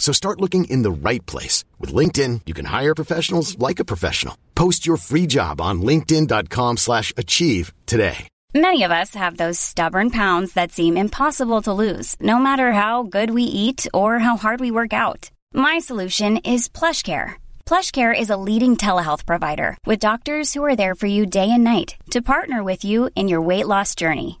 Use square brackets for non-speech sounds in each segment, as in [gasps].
So start looking in the right place. With LinkedIn, you can hire professionals like a professional. Post your free job on linkedin.com slash achieve today. Many of us have those stubborn pounds that seem impossible to lose, no matter how good we eat or how hard we work out. My solution is PlushCare. PlushCare is a leading telehealth provider with doctors who are there for you day and night to partner with you in your weight loss journey.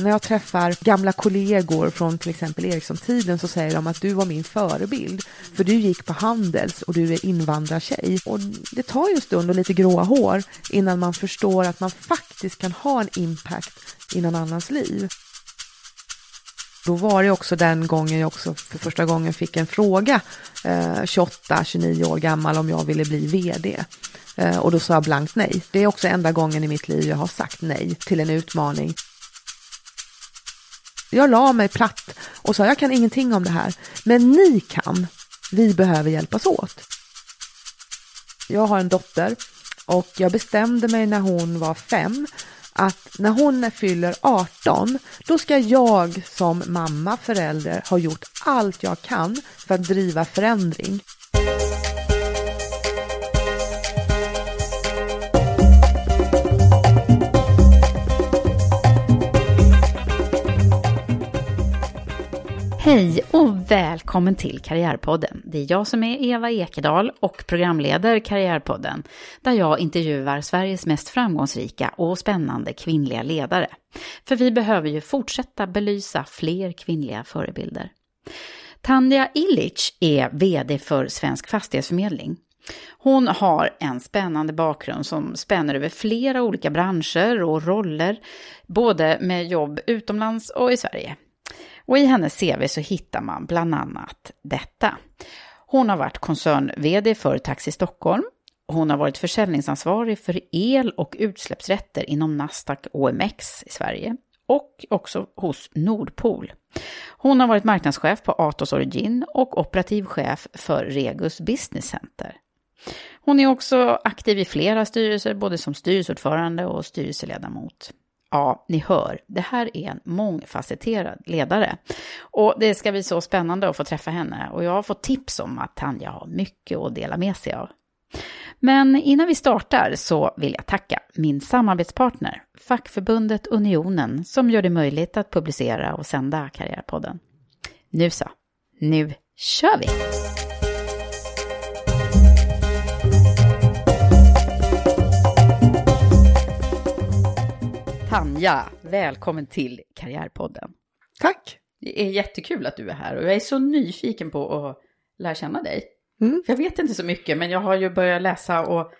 När jag träffar gamla kollegor från till exempel Ericsson-tiden så säger de att du var min förebild. För du gick på Handels och du är invandrartjej. Och det tar ju en stund och lite gråa hår innan man förstår att man faktiskt kan ha en impact i någon annans liv. Då var det också den gången jag också för första gången fick en fråga, eh, 28-29 år gammal, om jag ville bli vd. Eh, och då sa jag blankt nej. Det är också enda gången i mitt liv jag har sagt nej till en utmaning. Jag la mig platt och sa jag kan ingenting om det här, men ni kan. Vi behöver hjälpas åt. Jag har en dotter och jag bestämde mig när hon var fem att när hon fyller 18, då ska jag som mamma, förälder ha gjort allt jag kan för att driva förändring. Hej och välkommen till Karriärpodden. Det är jag som är Eva Ekedal och programleder Karriärpodden, där jag intervjuar Sveriges mest framgångsrika och spännande kvinnliga ledare. För vi behöver ju fortsätta belysa fler kvinnliga förebilder. Tanja Illich är VD för Svensk Fastighetsförmedling. Hon har en spännande bakgrund som spänner över flera olika branscher och roller, både med jobb utomlands och i Sverige. Och i hennes CV så hittar man bland annat detta. Hon har varit koncern-VD för Taxi Stockholm. Hon har varit försäljningsansvarig för el och utsläppsrätter inom Nasdaq OMX i Sverige och också hos Nordpol. Hon har varit marknadschef på Atos Origin och operativ chef för Regus Business Center. Hon är också aktiv i flera styrelser, både som styrelseordförande och styrelseledamot. Ja, ni hör, det här är en mångfacetterad ledare. Och det ska bli så spännande att få träffa henne och jag har fått tips om att Tanja har mycket att dela med sig av. Men innan vi startar så vill jag tacka min samarbetspartner, fackförbundet Unionen, som gör det möjligt att publicera och sända Karriärpodden. Nu så, nu kör vi! Tanja, välkommen till Karriärpodden. Tack! Det är jättekul att du är här och jag är så nyfiken på att lära känna dig. Mm. Jag vet inte så mycket, men jag har ju börjat läsa och,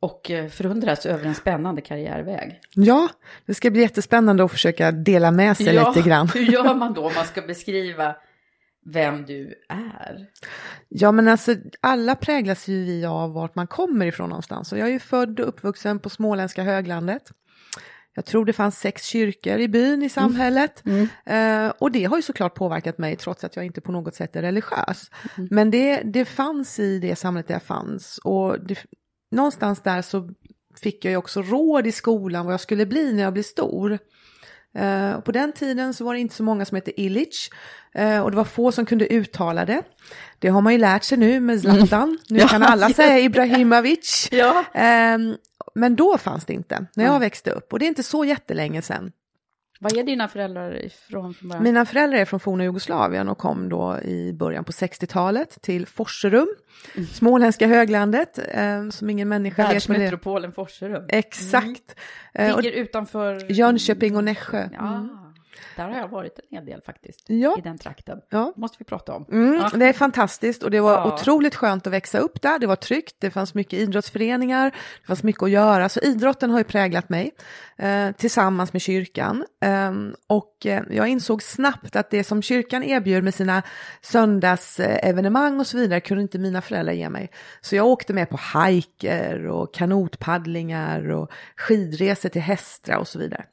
och förundras över en spännande karriärväg. Ja, det ska bli jättespännande att försöka dela med sig ja, lite grann. hur gör man då om man ska beskriva vem du är? Ja, men alltså alla präglas ju vi av vart man kommer ifrån någonstans. Och jag är ju född och uppvuxen på småländska höglandet. Jag tror det fanns sex kyrkor i byn, i samhället. Mm. Mm. Uh, och det har ju såklart påverkat mig trots att jag inte på något sätt är religiös. Mm. Men det, det fanns i det samhället där jag fanns. Och det, någonstans där så fick jag ju också råd i skolan vad jag skulle bli när jag blev stor. Uh, på den tiden så var det inte så många som hette Illich uh, och det var få som kunde uttala det. Det har man ju lärt sig nu med Zlatan. Nu ja. kan alla säga [laughs] Ibrahimovic. Ja. Men då fanns det inte, när jag Mm. växte upp. Och det är inte så jättelänge sedan. Vad är dina föräldrar ifrån från början? Mina föräldrar är från forna Jugoslavien och kom då i början på 60-talet till Forserum, Mm. småländska höglandet, eh, som ingen människa vet det. Världsmetropolen Forserum. Exakt. Eh, och Ligger utanför... Jönköping och Nässjö. Ja, där har jag varit en hel del faktiskt. Ja. I den trakten. Ja. måste vi prata om. Mm, Ja. Det är fantastiskt och det var Ja. otroligt skönt att växa upp där. Det var tryggt, det fanns mycket idrottsföreningar, det fanns mycket att göra. Så idrotten har ju präglat mig eh, tillsammans med kyrkan. Ehm, och eh, jag insåg snabbt att det som kyrkan erbjöd med sina söndagsevenemang och så vidare kunde inte mina föräldrar ge mig. Så jag åkte med på hajker och kanotpaddlingar och skidresor till Hästra och så vidare.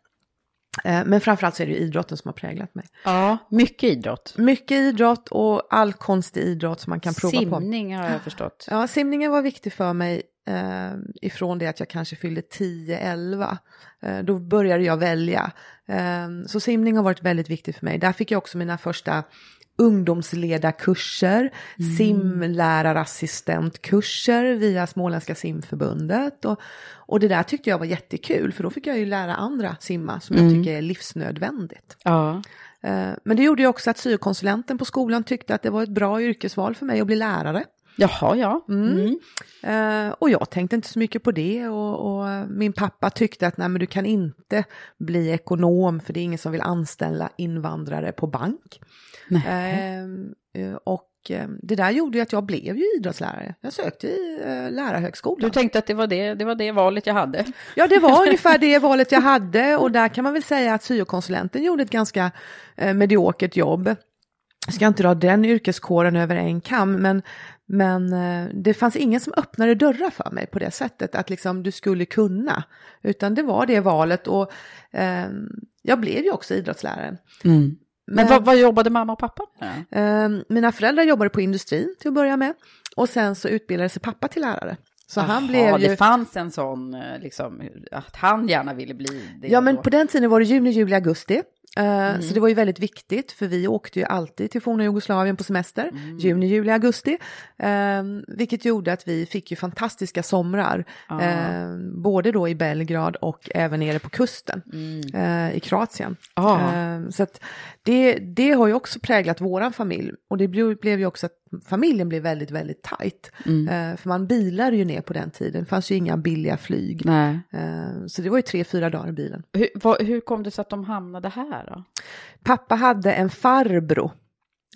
Eh, men framförallt så är det idrotten som har präglat mig. Ja, mycket idrott. Mycket idrott och all konstig idrott som man kan prova på. Simning har jag förstått. Ja, simningen var viktig för mig eh, ifrån det att jag kanske fyllde 10-11. Eh, då började jag välja. Eh, så simning har varit väldigt viktigt för mig. Där fick jag också mina första ungdomsledarkurser, simlärarassistentkurser via Småländska simförbundet. Och, och det där tyckte jag var jättekul för då fick jag ju lära andra simma som jag tycker är livsnödvändigt. Ja. Eh, Men det gjorde ju också att syokonsulenten på skolan tyckte att det var ett bra yrkesval för mig att bli lärare. Jaha, ja. Mm. Eh, och jag tänkte inte så mycket på det och, och min pappa tyckte att nej, men du kan inte bli ekonom för det är ingen som vill anställa invandrare på bank. Eh, eh, och eh, det där gjorde ju att jag blev ju idrottslärare. Jag sökte i eh, lärarhögskolan. Du tänkte att det var det, det var det valet jag hade? Ja, det var [laughs] ungefär det valet jag hade och där kan man väl säga att syokonsulenten gjorde ett ganska eh, mediokert jobb. Jag ska inte dra den yrkeskåren över en kam, men, men eh, det fanns ingen som öppnade dörrar för mig på det sättet, att liksom du skulle kunna. Utan det var det valet och eh, jag blev ju också idrottslärare. Men, Men- vad, vad jobbade mamma och pappa med? Eh, mina föräldrar jobbade på industrin till att börja med och sen så utbildade sig pappa till lärare. Så han Jaha, blev ju... det fanns en sån, eh, liksom, att han gärna ville bli det. Ja, men då. på den tiden var det juni, juli, augusti. Eh, Mm. Så det var ju väldigt viktigt, för vi åkte ju alltid till forna Jugoslavien på semester, Mm. juni, juli, augusti. Eh, vilket gjorde att vi fick ju fantastiska somrar, Ah. eh, både då i Belgrad och även nere på kusten eh, i Kroatien. Mm. Ah. Så det, det har ju också präglat våran familj och det blev, blev ju också att familjen blev väldigt, väldigt tajt. Mm. Eh, för man bilade ju ner på den tiden, det fanns ju inga billiga flyg. Nej. Eh, så det var ju tre, fyra dagar i bilen. Hur, vad, hur kom det sig att de hamnade här då? Pappa hade en farbror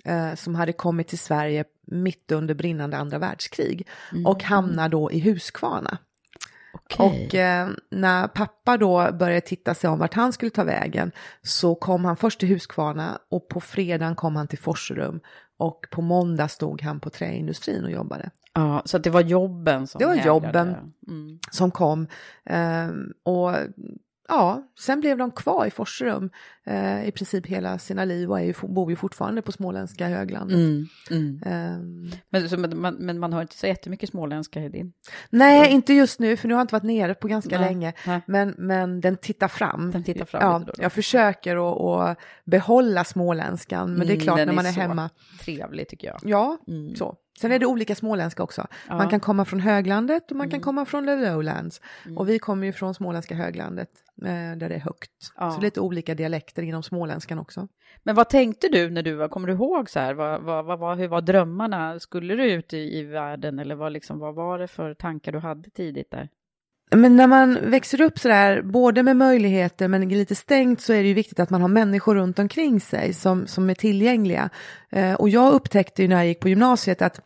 eh, som hade kommit till Sverige mitt under brinnande andra världskrig och hamnade då i Huskvarna. Och eh, när pappa då började titta sig om vart han skulle ta vägen så kom han först till Huskvarna och på fredagen kom han till Forserum och på måndag stod han på träindustrin och jobbade. Ja, så det var jobben som Det var jobben. Mm. som kom. Ehm, och ja, sen blev de kvar i Forserum eh, i princip hela sina liv och är ju, bor ju fortfarande på småländska höglandet. Mm. Mm. Ehm, Men, så, men, man, men man hör inte så jättemycket småländska i din. nej, inte just nu, för nu har jag inte varit nere på ganska Nej, länge. nej. Men, men den tittar fram. Den tittar fram ja, då då. Jag försöker att, att behålla småländskan, men det är Mm, klart den när man är, så hemma. Trevlig tycker jag. Ja, Mm. så. Sen är det olika småländska också. Ja. Man kan komma från höglandet och man Mm. kan komma från the lowlands. Och vi kommer ju från småländska höglandet eh, där det är högt. Ja. Så lite olika dialekter inom småländskan också. Men vad tänkte du när du var, kommer du ihåg så här, vad, vad, vad, vad, hur var drömmarna? Skulle du ut i, i världen eller vad, liksom, vad var det för tankar du hade tidigt där? Men när man växer upp sådär, både med möjligheter men lite stängt så är det ju viktigt att man har människor runt omkring sig som, som är tillgängliga. Eh, och jag upptäckte ju när jag gick på gymnasiet att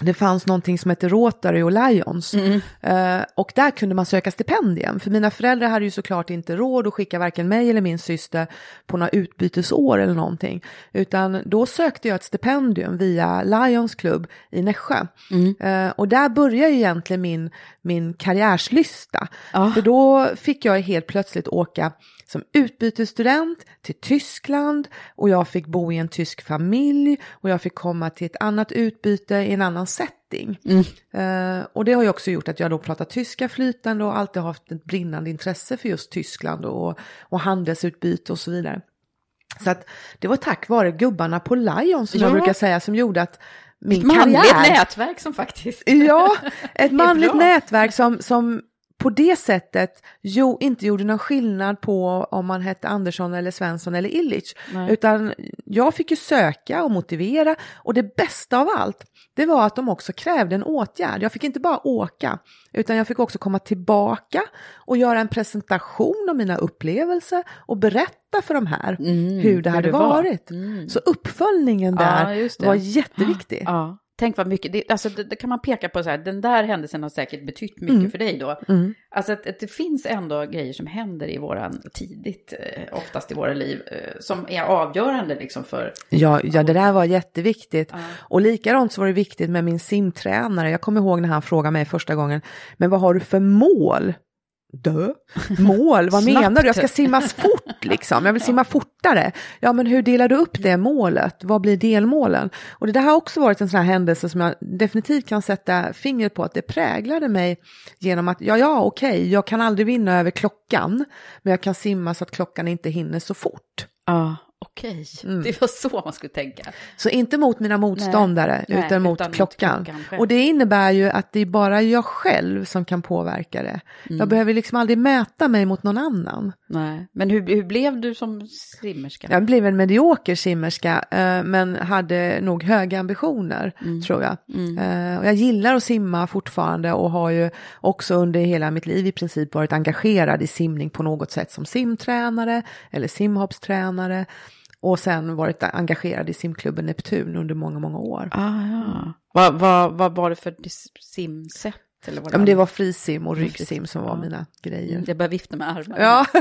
det fanns någonting som hette Rotary och Lions. Eh, och där kunde man söka stipendium. För mina föräldrar hade ju såklart inte råd att skicka varken mig eller min syster på några utbytesår eller någonting. Utan då sökte jag ett stipendium via Lions Club i Nässjö. Eh, och där började ju egentligen min, min karriärslysta. Ja. För då fick jag helt plötsligt åka som utbytesstudent till Tyskland och jag fick bo i en tysk familj och jag fick komma till ett annat utbyte i en annan setting. Eh, och det har ju också gjort att jag då pratar tyska flytande och alltid haft ett brinnande intresse för just Tyskland och, och handelsutbyte och så vidare. Så att det var tack vare gubbarna på Lions som jag Ja. brukar säga som gjorde att min Manligt karriär... nätverk som faktiskt... Ja, ett [laughs] manligt nätverk som, som på det sättet jo, inte gjorde någon skillnad på om man hette Andersson eller Svensson eller Illich. Nej. Utan jag fick ju söka och motivera och det bästa av allt, det var att de också krävde en åtgärd. Jag fick inte bara åka, utan jag fick också komma tillbaka och göra en presentation av mina upplevelser och berätta för de här Mm, hur det hade var. varit. Mm. Så uppföljningen där Ja, det. var jätteviktig. Ja, tänk vad mycket, det, alltså det, det kan man peka på så här, den där händelsen har säkert betytt mycket Mm. för dig då. Mm. Alltså att, att det finns ändå grejer som händer i våran, tidigt, eh, oftast i våra liv, eh, som är avgörande liksom för... Ja, ja, det där var jätteviktigt. Ja. Och likadant så var det viktigt med min simtränare. Jag kommer ihåg när han frågade mig första gången, men vad har du för mål? Dö? Mål? Vad menar du? Jag ska simma fort liksom. Jag vill simma fortare. Ja, men hur delar du upp det målet? Vad blir delmålen? Och det där har också varit en sån här händelse som jag definitivt kan sätta fingret på att det präglade mig genom att, ja, ja, okej, jag kan aldrig vinna över klockan, men jag kan simma så att klockan inte hinner så fort. Ja, okej. Mm. Det var så man skulle tänka. Så inte mot mina motståndare Nej, utan, mot utan mot klockan. klockan själv. och det innebär ju att det är bara jag själv som kan påverka det. Mm. Jag behöver liksom aldrig mäta mig mot någon annan. Nej, men hur, hur blev du som simmerska? Jag blev en medioker simmerska eh, men hade nog höga ambitioner tror jag. Eh, och jag gillar att simma fortfarande och har ju också under hela mitt liv i princip varit engagerad i simning på något sätt som simtränare eller simhoppstränare. Och sen varit engagerad i simklubben Neptun under många, många år. Ah, ja. Vad, vad, vad var det för simsätt? Eller vad Ja, men det var frisim och Det ryggsim som var ja. mina grejer. Jag börjar vifta med armarna. [laughs]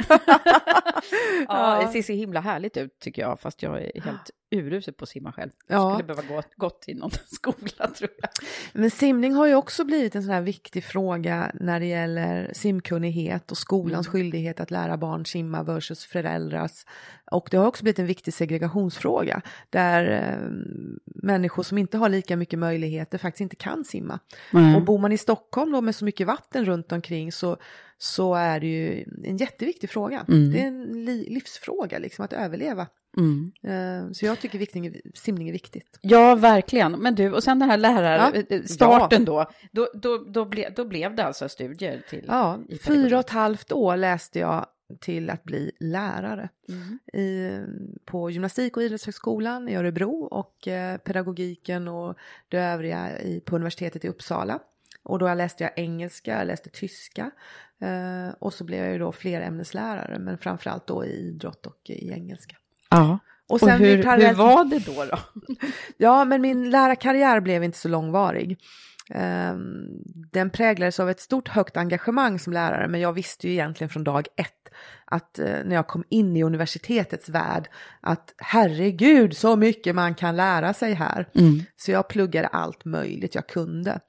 Ja, ja, det ser så himla härligt ut tycker jag, fast jag är helt [laughs] urusel på att simma själv. Jag Ja. skulle behöva gå gått i någon [laughs] skola tror jag. men simning har ju också blivit en sån här viktig fråga när det gäller simkunnighet och skolans skyldighet att lära barn simma versus föräldrars. Och det har också blivit en viktig segregationsfråga där eh, människor som inte har lika mycket möjligheter faktiskt inte kan simma. Och bor man i Stockholm då med så mycket vatten runt omkring så, så är det ju en jätteviktig fråga. Mm. Det är en li- livsfråga liksom att överleva. Mm. Eh, Så jag tycker viktning, simning är viktigt. Ja, verkligen. Men du, och sen den här Ja. lärarstarten då, då, då, då, ble, då blev det alltså studier till Ja, fyra och ett halvt år läste jag till att bli lärare Mm. i, på gymnastik och idrottshögskolan i Örebro och eh, pedagogiken och det övriga i, på universitetet i Uppsala. Och då läste jag engelska, jag läste tyska eh, och så blev jag ju då fler ämneslärare men framförallt då i idrott och i engelska. Ja. Och Och, sen hur, vi parallellt- hur var det då? då? [laughs] Ja, men min lärarkarriär blev inte så långvarig. Ehm, Den präglades av ett stort högt engagemang som lärare, men jag visste ju egentligen från dag ett att eh, när jag kom in i universitetets värld att herregud så mycket man kan lära sig här. Så jag pluggade allt möjligt jag kunde.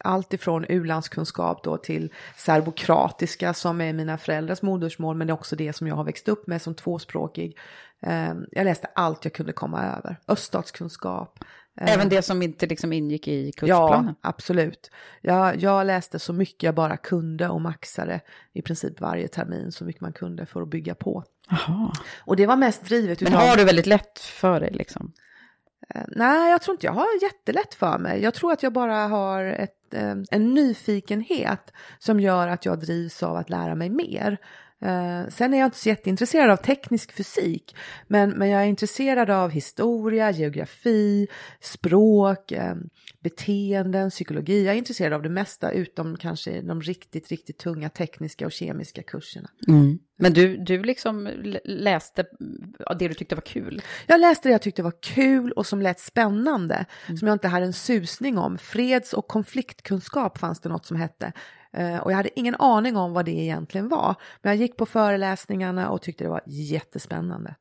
Allt ifrån u-landskunskap då till serbokratiska som är mina föräldrars modersmål men det är också det som jag har växt upp med som tvåspråkig. Ehm, Jag läste allt jag kunde komma över. Öststatskunskap. eh, Även det som inte liksom ingick i Ja, kursplanen? absolut. Jag, jag läste så mycket jag bara kunde och maxade i princip varje termin så mycket man kunde för att bygga på. Jaha. Och det var mest drivet Men utav... har du väldigt lätt för dig liksom? Eh, Nej, jag tror inte jag har jättelätt för mig. Jag tror att jag bara har ett, en nyfikenhet som gör att jag drivs av att lära mig mer. Eh, sen är jag inte så jätteintresserad av teknisk fysik, men, men jag är intresserad av historia, geografi, språk, eh, beteenden, psykologi. Jag är intresserad av det mesta utom kanske de riktigt, riktigt tunga tekniska och kemiska kurserna. Men du, du liksom läste det du tyckte var kul? Jag läste det jag tyckte var kul och som lät spännande, som jag inte hade en susning om. Freds och konfliktkunskap fanns det något som hette. Eh, Och jag hade ingen aning om vad det egentligen var. Men jag gick på föreläsningarna och tyckte det var jättespännande.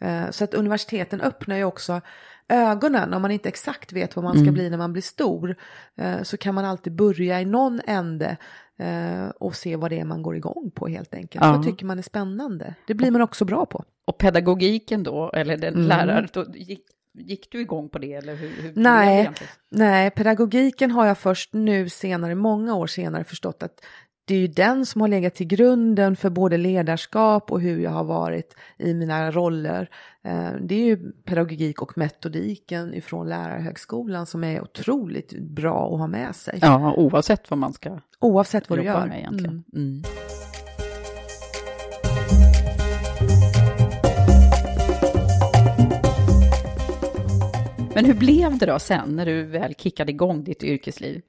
Eh, Så att universiteten öppnar ju också ögonen om man inte exakt vet vad man ska bli när man blir stor. eh, Så kan man alltid börja i någon ände och se vad det är man går igång på helt enkelt. Ja. Vad tycker man är spännande? Det blir man också bra på. Och pedagogiken då, eller den Mm. läraren, då gick, gick du igång på det eller hur, hur Nej, nej, pedagogiken har jag först nu senare, många år senare förstått att det är ju den som har legat till grunden för både ledarskap och hur jag har varit i mina roller. Eh, det är ju pedagogik och metodiken ifrån lärarhögskolan som är otroligt bra att ha med sig. Ja, oavsett vad man ska Oavsett vad du gör. med egentligen. Mm. Mm. Men hur blev det då sen när du väl kickade igång ditt yrkesliv?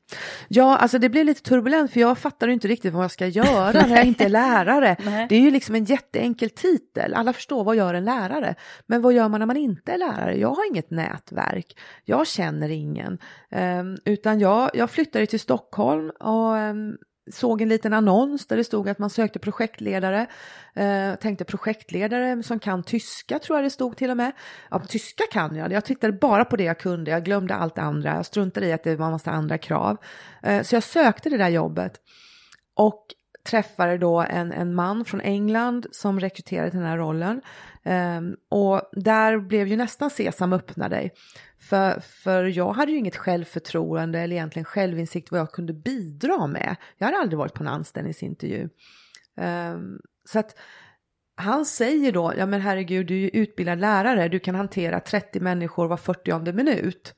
Ja, alltså det blev lite turbulent för jag fattar inte riktigt vad jag ska göra när jag inte är [laughs] lärare. Nej. Det är ju liksom en jätteenkel titel. Alla förstår vad gör en lärare. Men vad gör man när man inte är lärare? Jag har inget nätverk. Jag känner ingen. Ehm, utan jag, jag flyttade till Stockholm och ehm, såg en liten annons där det stod att man sökte projektledare. Eh, tänkte projektledare som kan tyska tror jag det stod till och med. Ja, tyska kan jag. Jag tittade bara på det jag kunde. Jag glömde allt andra. Jag struntade i att det var en massa andra krav. Eh, så jag sökte det där jobbet. Och träffade då en, en man från England som rekryterade till den här rollen. Ehm, och där blev ju nästan Sesam öppna dig. För, för jag hade ju inget självförtroende eller egentligen självinsikt vad jag kunde bidra med. Jag hade aldrig varit på en anställningsintervju. Ehm, så att han säger då, ja men herregud du är ju utbildad lärare, du kan hantera 30 människor var 40 minut.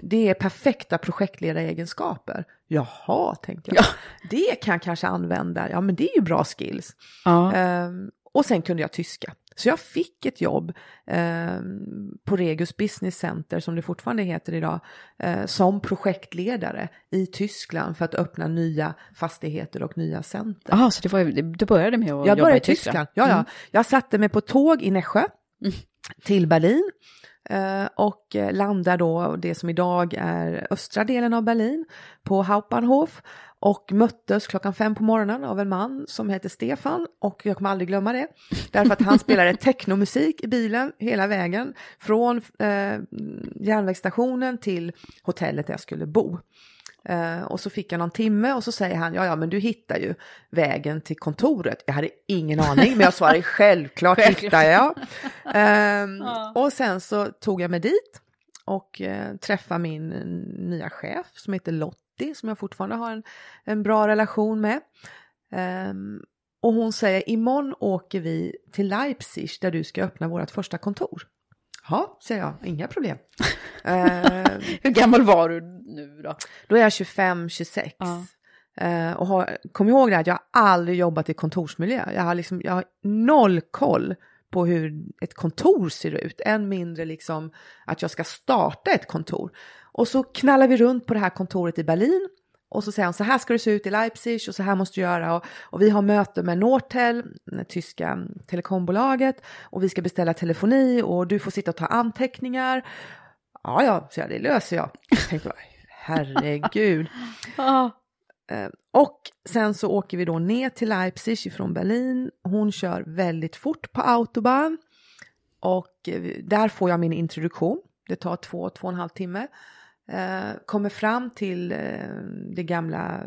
Det är perfekta projektledaregenskaper. Jaha, tänkte jag. Ja. Det kan jag kanske använda, ja men det är ju bra skills. Ja. Ehm, och sen kunde jag tyska. Så jag fick ett jobb ehm, på Regus Business Center, som det fortfarande heter idag, eh, som projektledare i Tyskland för att öppna nya fastigheter och nya center. Jaha, så det var, du började med att Jag jobba i Tyskland. Ja, ja. Mm. Jag satte mig på tåg i Nässjö till Berlin eh, och eh, landade då det som idag är östra delen av Berlin på Hauptbahnhof och möttes klockan fem på morgonen av en man som heter Stefan och jag kommer aldrig glömma det därför att han spelade technomusik i bilen hela vägen från eh, järnvägsstationen till hotellet där jag skulle bo. Eh, och så fick jag någon timme och så säger han, ja ja men du hittar ju vägen till kontoret. Jag hade ingen aning men jag svarade självklart hittar jag. Ehm, [laughs] Och sen så tog jag mig dit och eh, träffade min eh, nya chef som heter Lottie som jag fortfarande har en, en bra relation med. Ehm, och hon säger, imorgon åker vi till Leipzig där du ska öppna vårt första kontor. Ja, säger jag, inga problem. [laughs] Ehm, Hur gammal var du nu då? då är jag 25, 26. Ja. Eh, och har, kom ihåg det att jag har aldrig jobbat i kontorsmiljö. Jag har, liksom, jag har noll koll på hur ett kontor ser ut. Än mindre liksom att jag ska starta ett kontor. Och så knallar vi runt på det här kontoret i Berlin. Och så säger han så här ska det se ut i Leipzig och så här måste du göra. Och, och vi har möte med Nortel, det tyska telekombolaget. Och vi ska beställa telefoni och du får sitta och ta anteckningar. Ja, ja, så jag, det löser jag. Jag tänkte, herregud. [laughs] Eh, Och sen så åker vi då ner till Leipzig från Berlin. Hon kör väldigt fort på autobahn. Och eh, där får jag min introduktion. Det tar två, två och en halv timme. Eh, kommer fram till eh, det gamla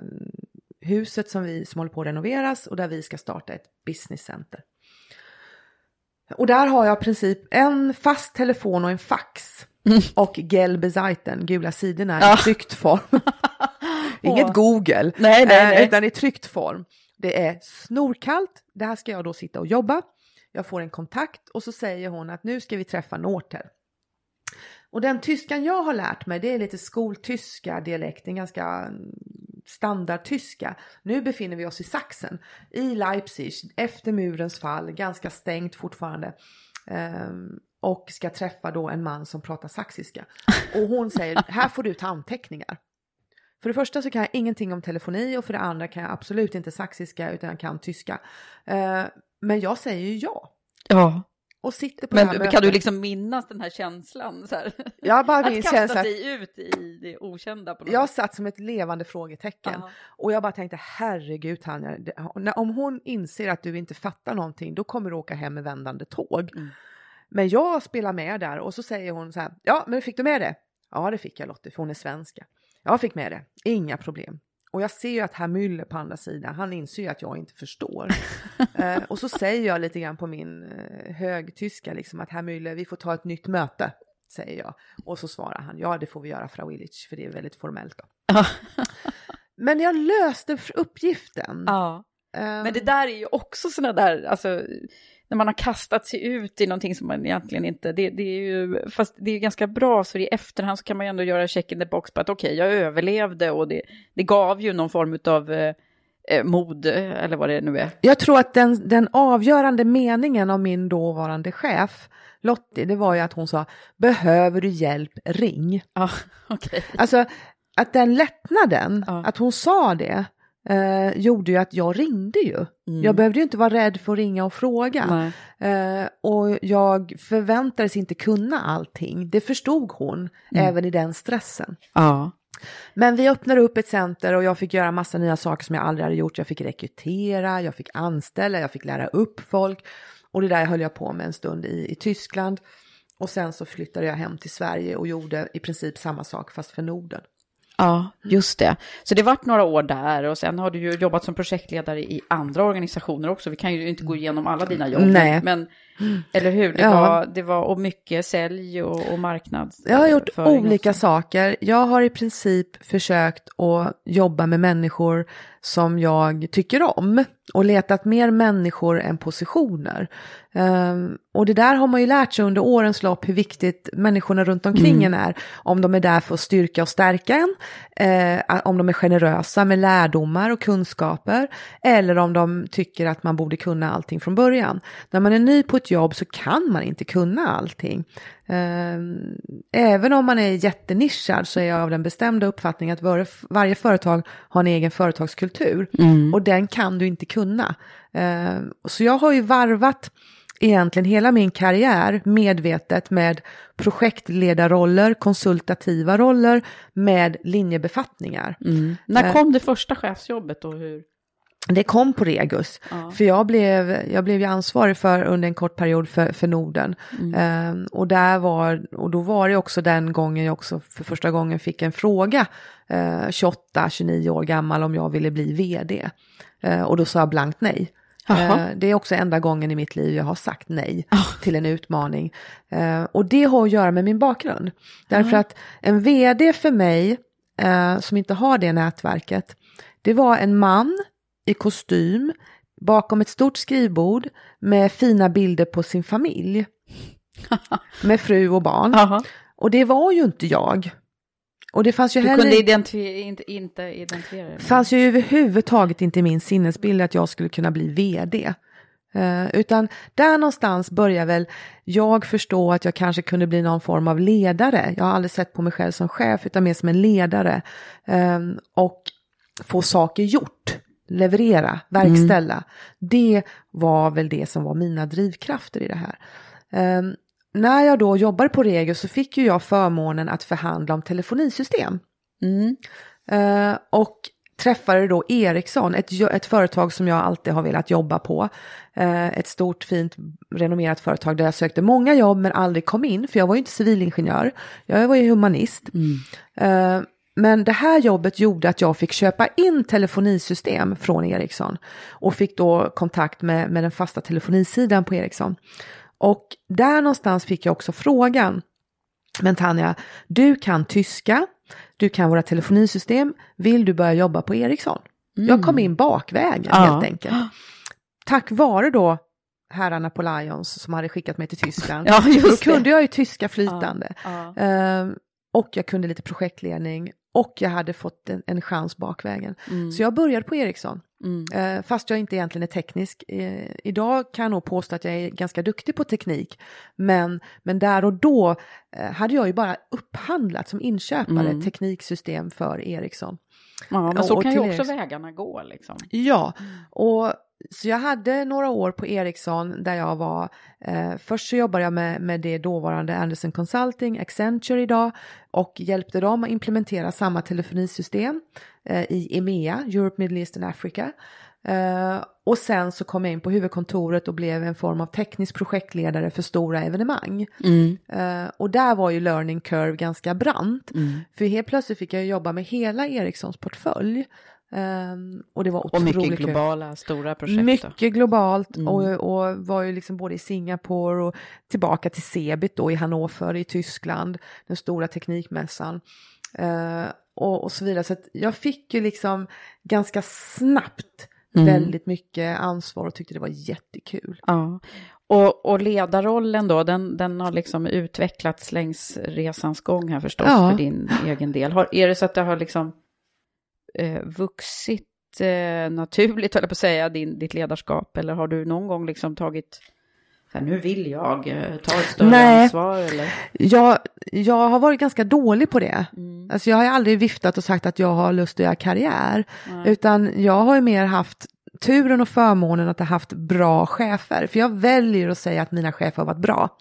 huset som vi som håller på att renoveras och där vi ska starta ett business center. Och där har jag i princip en fast telefon och en fax. [laughs] Och gelbe Seiten, gula sidorna Ja. i tryckt form. [laughs] Inget. Google, Nej, nej, eh, nej. utan i tryckt form. Det är snorkallt, det här ska jag då sitta och jobba. Jag får en kontakt och så säger hon att nu ska vi träffa Nortel. Och den tyskan jag har lärt mig det är lite skoltyska dialekt, en ganska mm, standardtyska. Nu befinner vi oss i Sachsen, i Leipzig, efter murens fall, ganska stängt fortfarande. Ehm, och ska träffa då en man som pratar saxiska. Och hon säger, [laughs] här får du ta anteckningar. För det första så kan jag ingenting om telefoni och för det andra kan jag absolut inte saxiska utan jag kan tyska. Eh, men jag säger ju ja. ja. Och sitter på det här Men mötet. kan du liksom minnas den här känslan? Så här? Jag bara [laughs] Att kasta känslan. sig ut i det okända på något Jag sätt. satt som ett levande frågetecken. Ja. Och jag bara tänkte, herregud Tanja, om hon inser att du inte fattar någonting, då kommer du åka hem med vändande tåg. Mm. Men jag spelar med där och så säger hon så här, ja men fick du med det? Ja det fick jag Lottie, för hon är svenska. Jag fick med det, inga problem. Och jag ser ju att herr Müller på andra sidan, han inser ju att jag inte förstår. [laughs] eh, och så säger jag lite grann på min eh, högtyska liksom att herr Müller, vi får ta ett nytt möte, säger jag. Och så svarar han, ja det får vi göra Frau Illich, för det är väldigt formellt då. [laughs] Men jag löste uppgiften. Ja. Ehm, Men det där är ju också sådana där, alltså, när man har kastat sig ut i någonting som man egentligen inte, det, det är ju, fast det är ganska bra, så i efterhand så kan man ju ändå göra check in the box på att okej, jag överlevde och det, det gav ju någon form av eh, eh, mod, eh, eller vad det nu är. Jag tror att den, den avgörande meningen av min dåvarande chef Lottie, det var ju att hon sa behöver du hjälp, ring. Ja, [laughs] okej. Alltså att den lättnaden, Ja. att hon sa det, eh, gjorde ju att jag ringde ju. Mm. Jag behövde ju inte vara rädd för att ringa och fråga. Eh, och jag förväntades inte kunna allting. Det förstod hon, även i den stressen. Ja. Men vi öppnade upp ett center och jag fick göra massa nya saker som jag aldrig hade gjort. Jag fick rekrytera, jag fick anställa, jag fick lära upp folk. Och det där höll jag på med en stund i, i Tyskland. Och sen så flyttade jag hem till Sverige och gjorde i princip samma sak fast för Norden. Ja, just det. Så det vart några år där och sen har du ju jobbat som projektledare i andra organisationer också. Vi kan ju inte gå igenom alla dina jobb. Nej. Men, eller hur? Det, Ja. var, det var och mycket sälj och, och marknad. Jag har gjort olika också. saker. Jag har i princip försökt att jobba med människor som jag tycker om och letat mer människor än positioner. Ehm, och det där har man ju lärt sig under årens lopp hur viktigt människorna runt omkring en är. Om de är där för att styrka och stärka en, eh, om de är generösa med lärdomar och kunskaper eller om de tycker att man borde kunna allting från början. När man är ny på ett jobb så kan man inte kunna allting. Ehm, Även om man är jättenischad så är jag av den bestämda uppfattningen att varje, varje företag har en egen företagskultur och den kan du inte kunna. Ehm, Så jag har ju varvat egentligen hela min karriär medvetet med projektledarroller, konsultativa roller med linjebefattningar. Mm. När Eh. kom det första chefsjobbet och hur? Det kom på Regus, Ja. för jag blev, jag blev ju ansvarig för under en kort period för, för Norden. Ehm, och, där var, och då var det också den gången jag också för första gången fick en fråga, eh, 28-29 år gammal, om jag ville bli vd. Eh, och då sa jag blankt nej. Jaha. Eh, det är också enda gången i mitt liv jag har sagt nej till en utmaning. Eh, och det har att göra med min bakgrund. Därför att en vd för mig, eh, som inte har det nätverket, det var en man i kostym bakom ett stort skrivbord med fina bilder på sin familj. [laughs] med fru och barn. Jaha. Och det var ju inte jag. Och det fanns ju Du heller kunde identifiera, inte, inte identifiera det? fanns ju överhuvudtaget inte i min sinnesbild att jag skulle kunna bli vd. Eh, utan där någonstans börjar väl jag förstå att jag kanske kunde bli någon form av ledare. Jag har aldrig sett på mig själv som chef utan mer som en ledare. Eh, och få saker gjort, leverera, verkställa. Det var väl det som var mina drivkrafter i det här. Eh, när jag då jobbade på Regus så fick ju jag förmånen att förhandla om telefonisystem. Mm. Eh, och träffade då Ericsson, ett, ett företag som jag alltid har velat jobba på. Eh, ett stort, fint, renommerat företag där jag sökte många jobb men aldrig kom in, för jag var ju inte civilingenjör. Jag var ju humanist. Eh, men det här jobbet gjorde att jag fick köpa in telefonisystem från Ericsson och fick då kontakt med, med den fasta telefonisidan på Ericsson. Och där någonstans fick jag också frågan, men Tanja, du kan tyska, du kan våra telefonisystem, vill du börja jobba på Ericsson? Jag kom in bakvägen Ja. helt enkelt. Tack vare då herrarna på Lions som hade skickat mig till Tyskland. [laughs] Ja, just då kunde jag ju tyska flytande. Ja. Ehm, och jag kunde lite projektledning och jag hade fått en, en chans bakvägen. Så jag började på Ericsson. Mm. Eh, fast jag inte egentligen är teknisk. Eh, idag kan jag nog påstå att jag är ganska duktig på teknik. Men, men där och då eh, hade jag ju bara upphandlat som inköpare tekniksystem för Ericsson. Ja, men så Och kan ju också Ericsson. vägarna gå liksom. Ja, och så jag hade några år på Ericsson där jag var, eh, först så jobbade jag med, med det dåvarande Anderson Consulting, Accenture idag, och hjälpte dem att implementera samma telefonisystem eh, i EMEA, Europe, Middle East and Africa. Eh, och sen så kom jag in på huvudkontoret och blev en form av teknisk projektledare för stora evenemang. Eh, och där var ju learning curve ganska brant. För helt plötsligt fick jag jobba med hela Ericssons portfölj. Ehm, och det var Och otroligt mycket kul. globala, stora projekt. då. Mycket globalt och, och var ju liksom både i Singapore och tillbaka till Cebit då i Hannover i Tyskland, den stora teknikmässan. Eh, och, och så vidare. Så jag fick ju liksom ganska snabbt Mm. väldigt mycket ansvar och tyckte det var jättekul. Ja. Och, och ledarrollen då, den, den har liksom utvecklats längs resans gång här förstås Ja. för din egen del. Har, är det så att det har liksom eh, vuxit eh, naturligt, höll jag på att säga, din, ditt ledarskap? Eller har du någon gång liksom tagit, här, nu vill jag eh, ta ett större Nej. ansvar? Eller? Jag, jag har varit ganska dålig på det. Mm. Alltså jag har aldrig viftat och sagt att jag har lust att göra karriär. Nej. Utan jag har ju mer haft turen och förmånen att ha haft bra chefer. För jag väljer att säga att mina chefer har varit bra.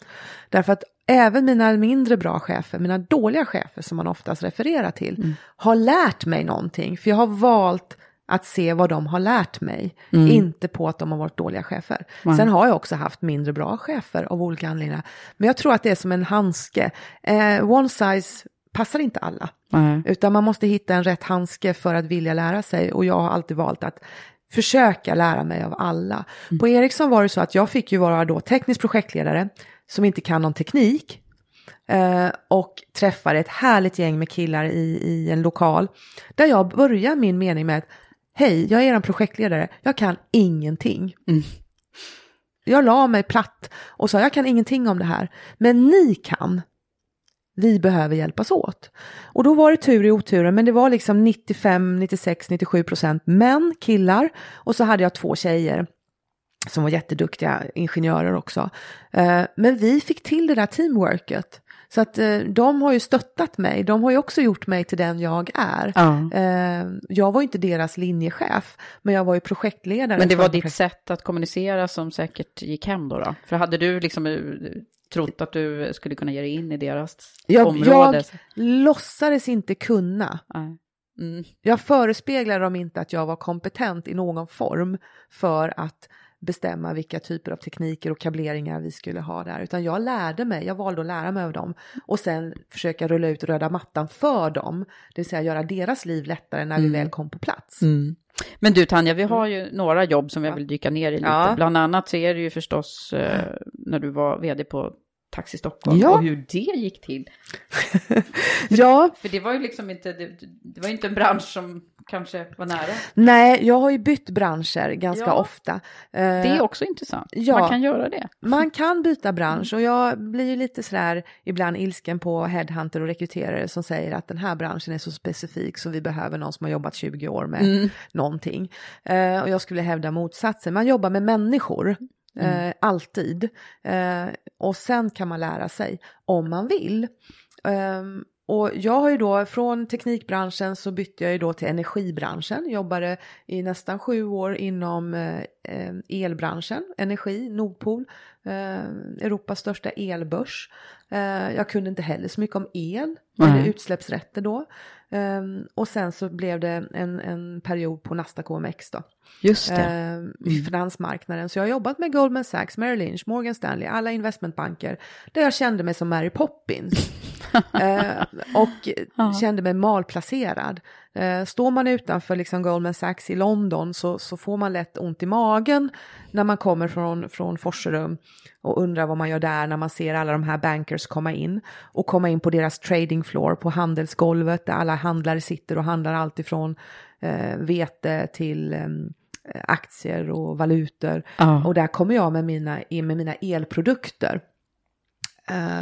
Därför att även mina mindre bra chefer, mina dåliga chefer som man oftast refererar till, har lärt mig någonting. För jag har valt att se vad de har lärt mig, inte på att de har varit dåliga chefer. Sen har jag också haft mindre bra chefer av olika anledningar. Men jag tror att det är som en handske. Eh, one size passar inte alla. Nej. Utan man måste hitta en rätt handske för att vilja lära sig. Och jag har alltid valt att försöka lära mig av alla. På Ericsson var det så att jag fick ju vara då teknisk projektledare som inte kan någon teknik. Eh, och träffade ett härligt gäng med killar i, i en lokal. Där jag börjar min mening med att hej, jag är en projektledare, jag kan ingenting. Jag la mig platt och sa jag kan ingenting om det här, men ni kan. Vi behöver hjälpas åt. Och då var det tur i oturen, men det var liksom 95, 96, 97 procent män, killar och så hade jag två tjejer som var jätteduktiga ingenjörer också. Eh, Men vi fick till det där teamworket. Så att eh, de har ju stöttat mig, de har ju också gjort mig till den jag är. Ja. Eh, Jag var ju inte deras linjechef, men jag var ju projektledare. Men det var ditt projekt- sätt att kommunicera som säkert gick hem då? då? För hade du liksom trott att du skulle kunna ge dig in i deras jag, område? jag låtsades inte kunna. Nej. Mm. Jag förespeglade dem inte att jag var kompetent i någon form för att bestämma vilka typer av tekniker och kableringar vi skulle ha där. Utan jag lärde mig, jag valde att lära mig av dem och sen försöka rulla ut röda mattan för dem. Det vill säga göra deras liv lättare när vi väl kom på plats. Men du Tanja, vi har ju några jobb som jag vill dyka ner i lite. Ja. Bland annat så är det ju förstås eh, när du var vd på Taxi Stockholm Ja. och hur det gick till. [laughs] Ja, För det var ju liksom inte, det, det var inte en bransch som kanske var nära. nej, jag har ju bytt branscher ganska Ja. ofta. Eh, Det är också intressant. ja. Man kan göra det. Man kan byta bransch och jag blir ju lite sådär ibland ilsken på headhunter och rekryterare som säger att den här branschen är så specifik så vi behöver någon som har jobbat 20 år med någonting. Eh, och jag skulle hävda motsatsen, man jobbar med människor. Eh, alltid. Eh, och sen kan man lära sig om man vill. Eh, och jag har ju då från teknikbranschen så bytte jag ju då till energibranschen. Jobbade i nästan sju år inom eh, elbranschen, energi, Nordpol, eh, Europas största elbörs. Eh, jag kunde inte heller så mycket om el, Nej. eller utsläppsrätter då. Och sen så blev det en, en period på Nasdaq OMX då Just det. eh, i finansmarknaden. Så jag har jobbat med Goldman Sachs, Merrill Lynch, Morgan Stanley, alla investmentbanker där jag kände mig som Mary Poppins. [laughs] eh, och kände mig malplacerad. Eh, står man utanför liksom Goldman Sachs i London så, så får man lätt ont i magen när man kommer från, från Forserum och undrar vad man gör där när man ser alla de här bankers komma in och komma in på deras trading floor på handelsgolvet där alla handlare sitter och handlar allt ifrån eh, vete till em, aktier och valutor. Ja. Och där kommer jag med mina, med mina elprodukter.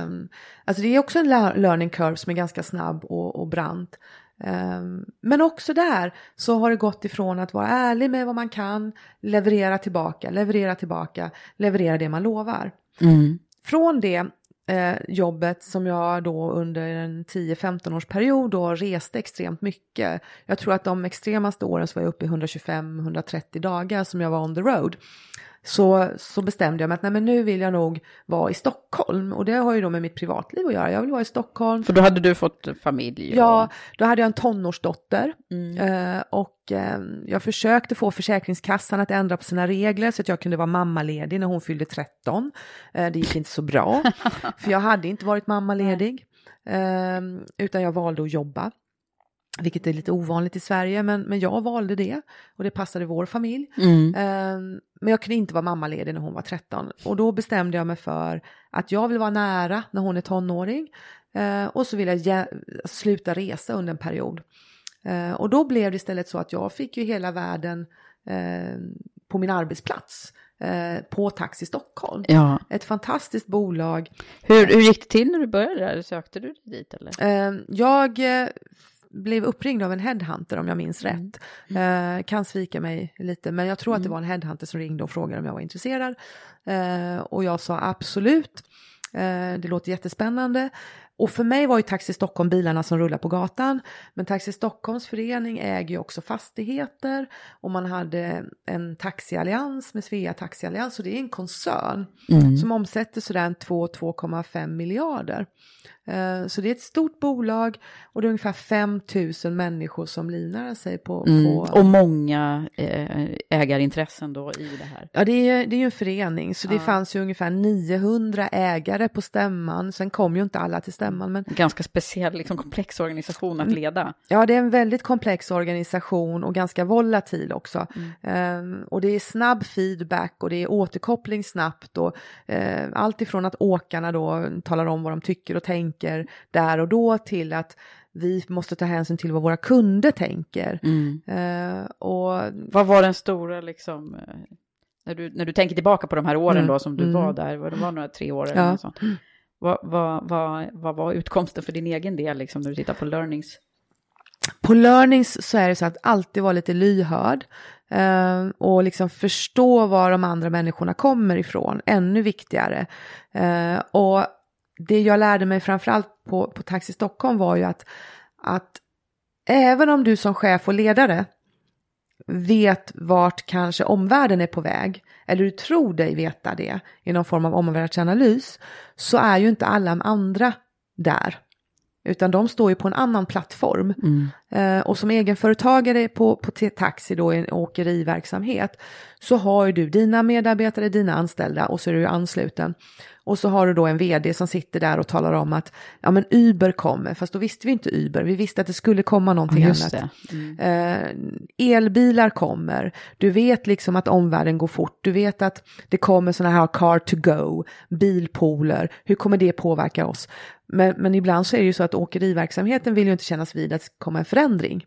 Um, alltså det är också en learning curve som är ganska snabb och, och brant. Ehm, men också där så har det gått ifrån att vara ärlig med vad man kan, leverera tillbaka, leverera tillbaka, leverera det man lovar. Mm. Från det eh, jobbet som jag då under en 10-15 års period då reste extremt mycket. Jag tror att de extremaste åren så var jag uppe i 125-130 dagar som jag var on the road. Så, så bestämde jag mig att nej, men nu vill jag nog vara i Stockholm och det har ju då med mitt privatliv att göra. Jag vill vara i Stockholm. För då hade du fått familj? och- Ja, då hade jag en tonårsdotter Mm. eh, och eh, jag försökte få Försäkringskassan att ändra på sina regler så att jag kunde vara mammaledig när hon fyllde 13. Eh, det gick inte så bra, [laughs] för jag hade inte varit mammaledig eh, utan jag valde att jobba. Vilket är lite ovanligt i Sverige, men, men jag valde det och det passade vår familj. Mm. Eh, Men jag kunde inte vara mammaledig när hon var 13 och då bestämde jag mig för att jag vill vara nära när hon är tonåring Eh, och så vill jag ge- sluta resa under en period. Eh, och då blev det istället så att jag fick ju hela världen på min arbetsplats eh, på Taxi Stockholm. Ja. Ett fantastiskt bolag. Hur, hur gick det till när du började där? Sökte du dit eller? Jag eh, blev uppringd av en headhunter om jag minns rätt. Eh, kan svika mig lite, men jag tror att det var en headhunter som ringde och frågade om jag var intresserad. Eh, och jag sa absolut. Eh, det låter jättespännande. Och för mig var ju Taxi Stockholm bilarna som rullar på gatan. Men Taxi Stockholms förening äger ju också fastigheter. Och man hade en taxiallians med Svea Taxiallians. Så det är en koncern som omsätter sådär 2-2,5 miljarder. Eh, Så det är ett stort bolag och det är ungefär 5 000 människor som livnär sig på, Mm. på Och många eh, ägarintressen då i det här. Ja, det är, det är ju en förening, så det Ja. fanns ju ungefär 900 ägare på stämman. Sen kom ju inte alla till stämman, men En ganska speciell, liksom komplex organisation att leda. ja, det är en väldigt komplex organisation och ganska volatil också. Ehm, och det är snabb feedback och det är återkoppling snabbt och eh, allt ifrån att åkarna då talar om vad de tycker och tänker där och då till att vi måste ta hänsyn till vad våra kunder tänker. Eh, och Vad var den stora, liksom, eh, när du, när du tänker tillbaka på de här åren Mm, då som du mm. var där, vad det var några tre år eller Ja. något sånt. Vad, vad, vad, vad var utkomsten för din egen del, liksom, när du tittar på learnings? på learnings så är det så att alltid vara lite lyhörd eh, och liksom förstå var de andra människorna kommer ifrån, ännu viktigare. Eh, och det jag lärde mig framförallt på, på Taxi Stockholm var ju att, att även om du som chef och ledare vet vart kanske omvärlden är på väg, eller du tror dig veta det i någon form av omvärldsanalys, så är ju inte alla andra där. Utan de står ju på en annan plattform. Eh, och som egenföretagare på, på Taxi då i en åkeriverksamhet så har ju du dina medarbetare, dina anställda och så är du ansluten. Och så har du då en vd som sitter där och talar om att ja men Uber kommer, fast då visste vi inte Uber, vi visste att det skulle komma någonting just annat. Mm. Eh, elbilar kommer, du vet liksom att omvärlden går fort, du vet att det kommer sådana här car to go, bilpooler, hur kommer det påverka oss? Men, men ibland så är det ju så att åkeriverksamheten vill ju inte kännas vid att kommer en förändring.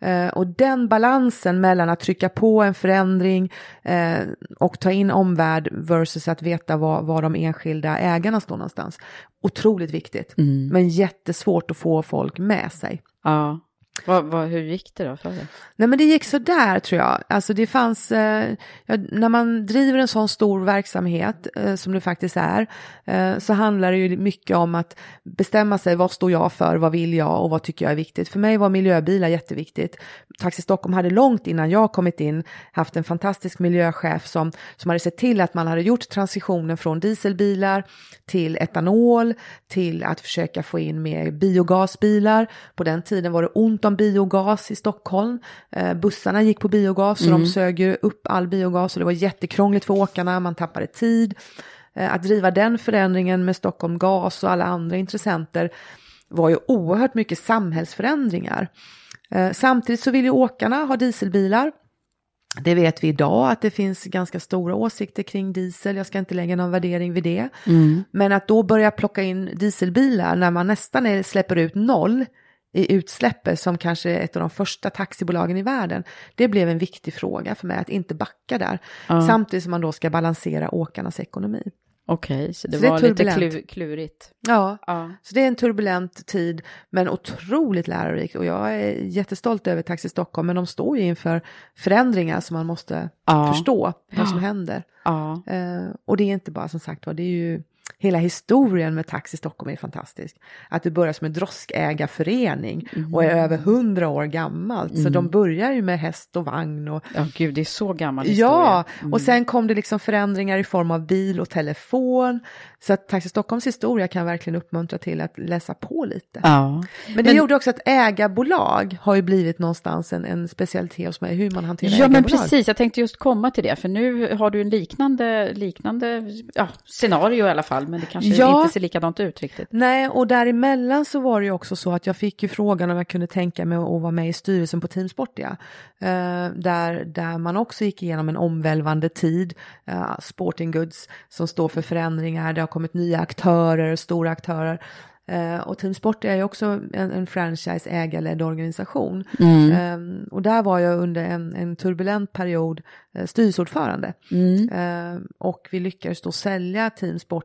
Eh, och den balansen mellan att trycka på en förändring eh, och ta in omvärld versus att veta var, var de enskilda ägarna står någonstans. Otroligt viktigt, men jättesvårt att få folk med sig. Ja. Vad, vad, hur gick det då för dig? Nej men det gick så där tror jag. Alltså det fanns, eh, ja, när man driver en sån stor verksamhet eh, som det faktiskt är, eh, så handlar det ju mycket om att bestämma sig, vad står jag för, vad vill jag och vad tycker jag är viktigt. För mig var miljöbilar jätteviktigt. Taxi Stockholm hade långt innan jag kommit in haft en fantastisk miljöchef som, som hade sett till att man hade gjort transitionen från dieselbilar till etanol, till att försöka få in mer biogasbilar. På den tiden var det ont om biogas i Stockholm. Eh, bussarna gick på biogas och de sög ju upp all biogas och det var jättekrångligt för åkarna, man tappade tid. Eh, att driva den förändringen med Stockholm Gas och alla andra intressenter var ju oerhört mycket samhällsförändringar. Eh, samtidigt så vill ju åkarna ha dieselbilar. Det vet vi idag att det finns ganska stora åsikter kring diesel. Jag ska inte lägga någon värdering vid det. Men att då börja plocka in dieselbilar när man nästan är, släpper ut noll i utsläppet som kanske ett av de första taxibolagen i världen. Det blev en viktig fråga för mig att inte backa där. Samtidigt som man då ska balansera åkarnas ekonomi. Okej, så det Så det är var lite turbulent. klu, klurigt. Ja, Ja. så det är en turbulent tid men otroligt lärorikt och jag är jättestolt över Taxi Stockholm men de står ju inför förändringar som man måste Ja. förstå vad som händer. Ja. Eh, och det är inte bara som sagt var, det är ju hela historien med Taxi Stockholm är fantastisk. Att det börjar som en droskägarförening och är över hundra år gammalt. Så de börjar ju med häst och vagn och ja, gud, det är så gammal historia. Ja, och sen kom det liksom förändringar i form av bil och telefon. Så att Taxi Stockholms historia kan verkligen uppmuntra till att läsa på lite. Ja. Men det gjorde också att ägarbolag har ju blivit någonstans en, en specialitet hos mig, hur man hanterar Ja, men ägarbolag. precis. Jag tänkte just komma till det, för nu har du en liknande, liknande ja, scenario i alla fall, men det kanske Ja. inte ser likadant ut riktigt. Nej, och däremellan så var det ju också så att jag fick ju frågan om jag kunde tänka mig att vara med i styrelsen på Team Sportia. Eh, där, där man också gick igenom en omvälvande tid. Eh, sporting Goods som står för förändringar, det har kommit nya aktörer, stora aktörer. Eh, och Team Sport är ju också en, en franchise ägarledd organisation. Mm. Eh, och där var jag under en, en turbulent period eh, styrelseordförande. Mm. Eh, och vi lyckades då sälja Team Sport.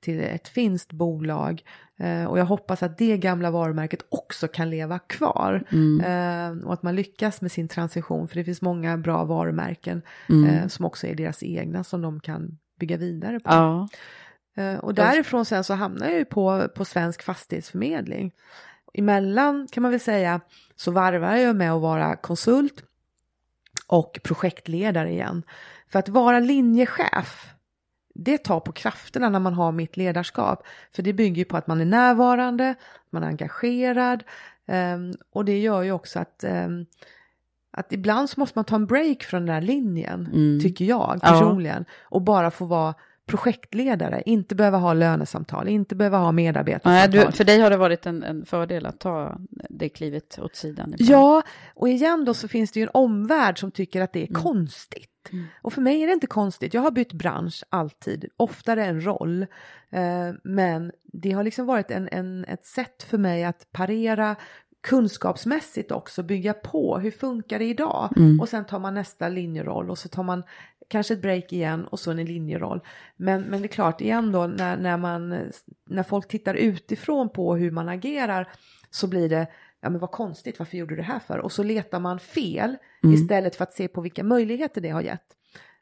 till ett finskt bolag eh, och jag hoppas att det gamla varumärket också kan leva kvar mm. eh, och att man lyckas med sin transition för det finns många bra varumärken mm. eh, som också är deras egna som de kan bygga vidare på. Ja. Och därifrån sen så hamnar jag ju på, på Svensk Fastighetsförmedling. Emellan kan man väl säga så varvar jag med att vara konsult och projektledare igen. För att vara linjechef det tar på krafterna när man har mitt ledarskap. För det bygger på att man är närvarande, man är engagerad um, och det gör ju också att um, att ibland så måste man ta en break från den här linjen, mm. tycker jag personligen, ja. och bara få vara projektledare, inte behöva ha lönesamtal, inte behöva ha medarbetarsamtal. Nej, du, för dig har det varit en, en, fördel att ta det klivet åt sidan. Ibland. Ja, och igen då så finns det ju en omvärld som tycker att det är mm. konstigt. Mm. Och för mig är det inte konstigt, jag har bytt bransch alltid, oftare en roll. Eh, men det har liksom varit en, en, ett sätt för mig att parera kunskapsmässigt också bygga på, hur funkar det idag? Mm. Och sen tar man nästa linjeroll och så tar man kanske ett break igen och så en linjeroll. Men, men det är klart, igen då när, när, man, när folk tittar utifrån på hur man agerar så blir det ja men vad konstigt, varför gjorde du det här för? Och så letar man fel mm. istället för att se på vilka möjligheter det har gett.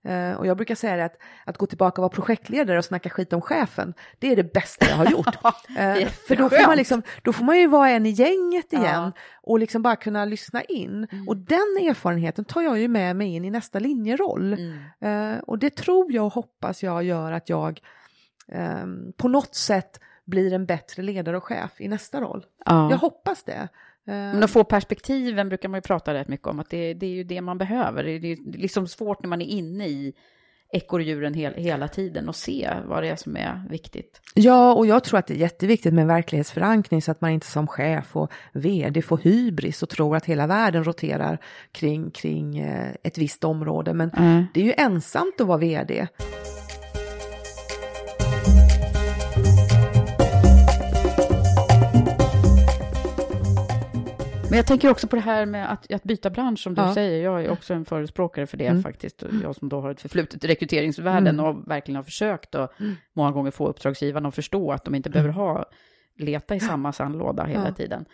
Uh, och jag brukar säga det att, att gå tillbaka och vara projektledare och snacka skit om chefen, det är det bästa jag har gjort. [laughs] uh, för då får, man liksom, då får man ju vara en i gänget igen ja. och liksom bara kunna lyssna in. Mm. Och den erfarenheten tar jag ju med mig in i nästa linjeroll. Mm. Uh, och det tror jag och hoppas jag gör att jag um, på något sätt blir en bättre ledare och chef i nästa roll. Ja. Jag hoppas det. Men att få perspektiven brukar man ju prata rätt mycket om, att det, det är ju det man behöver. Det är liksom svårt när man är inne i, ekorrhjuren hel, hela tiden och se vad det är som är viktigt. Ja, och jag tror att det är jätteviktigt med verklighetsförankring så att man inte som chef och vd får hybris och tror att hela världen roterar kring, kring eh, ett visst område. Men Mm. det är ju ensamt att vara vd. Men jag tänker också på det här med att, att byta bransch som du Ja. säger. Jag är också en förespråkare för det Mm. faktiskt. Jag som då har ett förflutet i rekryteringsvärlden och verkligen har försökt och Mm. många gånger få uppdragsgivarna att förstå att de inte behöver ha, leta i samma sandlåda hela Ja. tiden.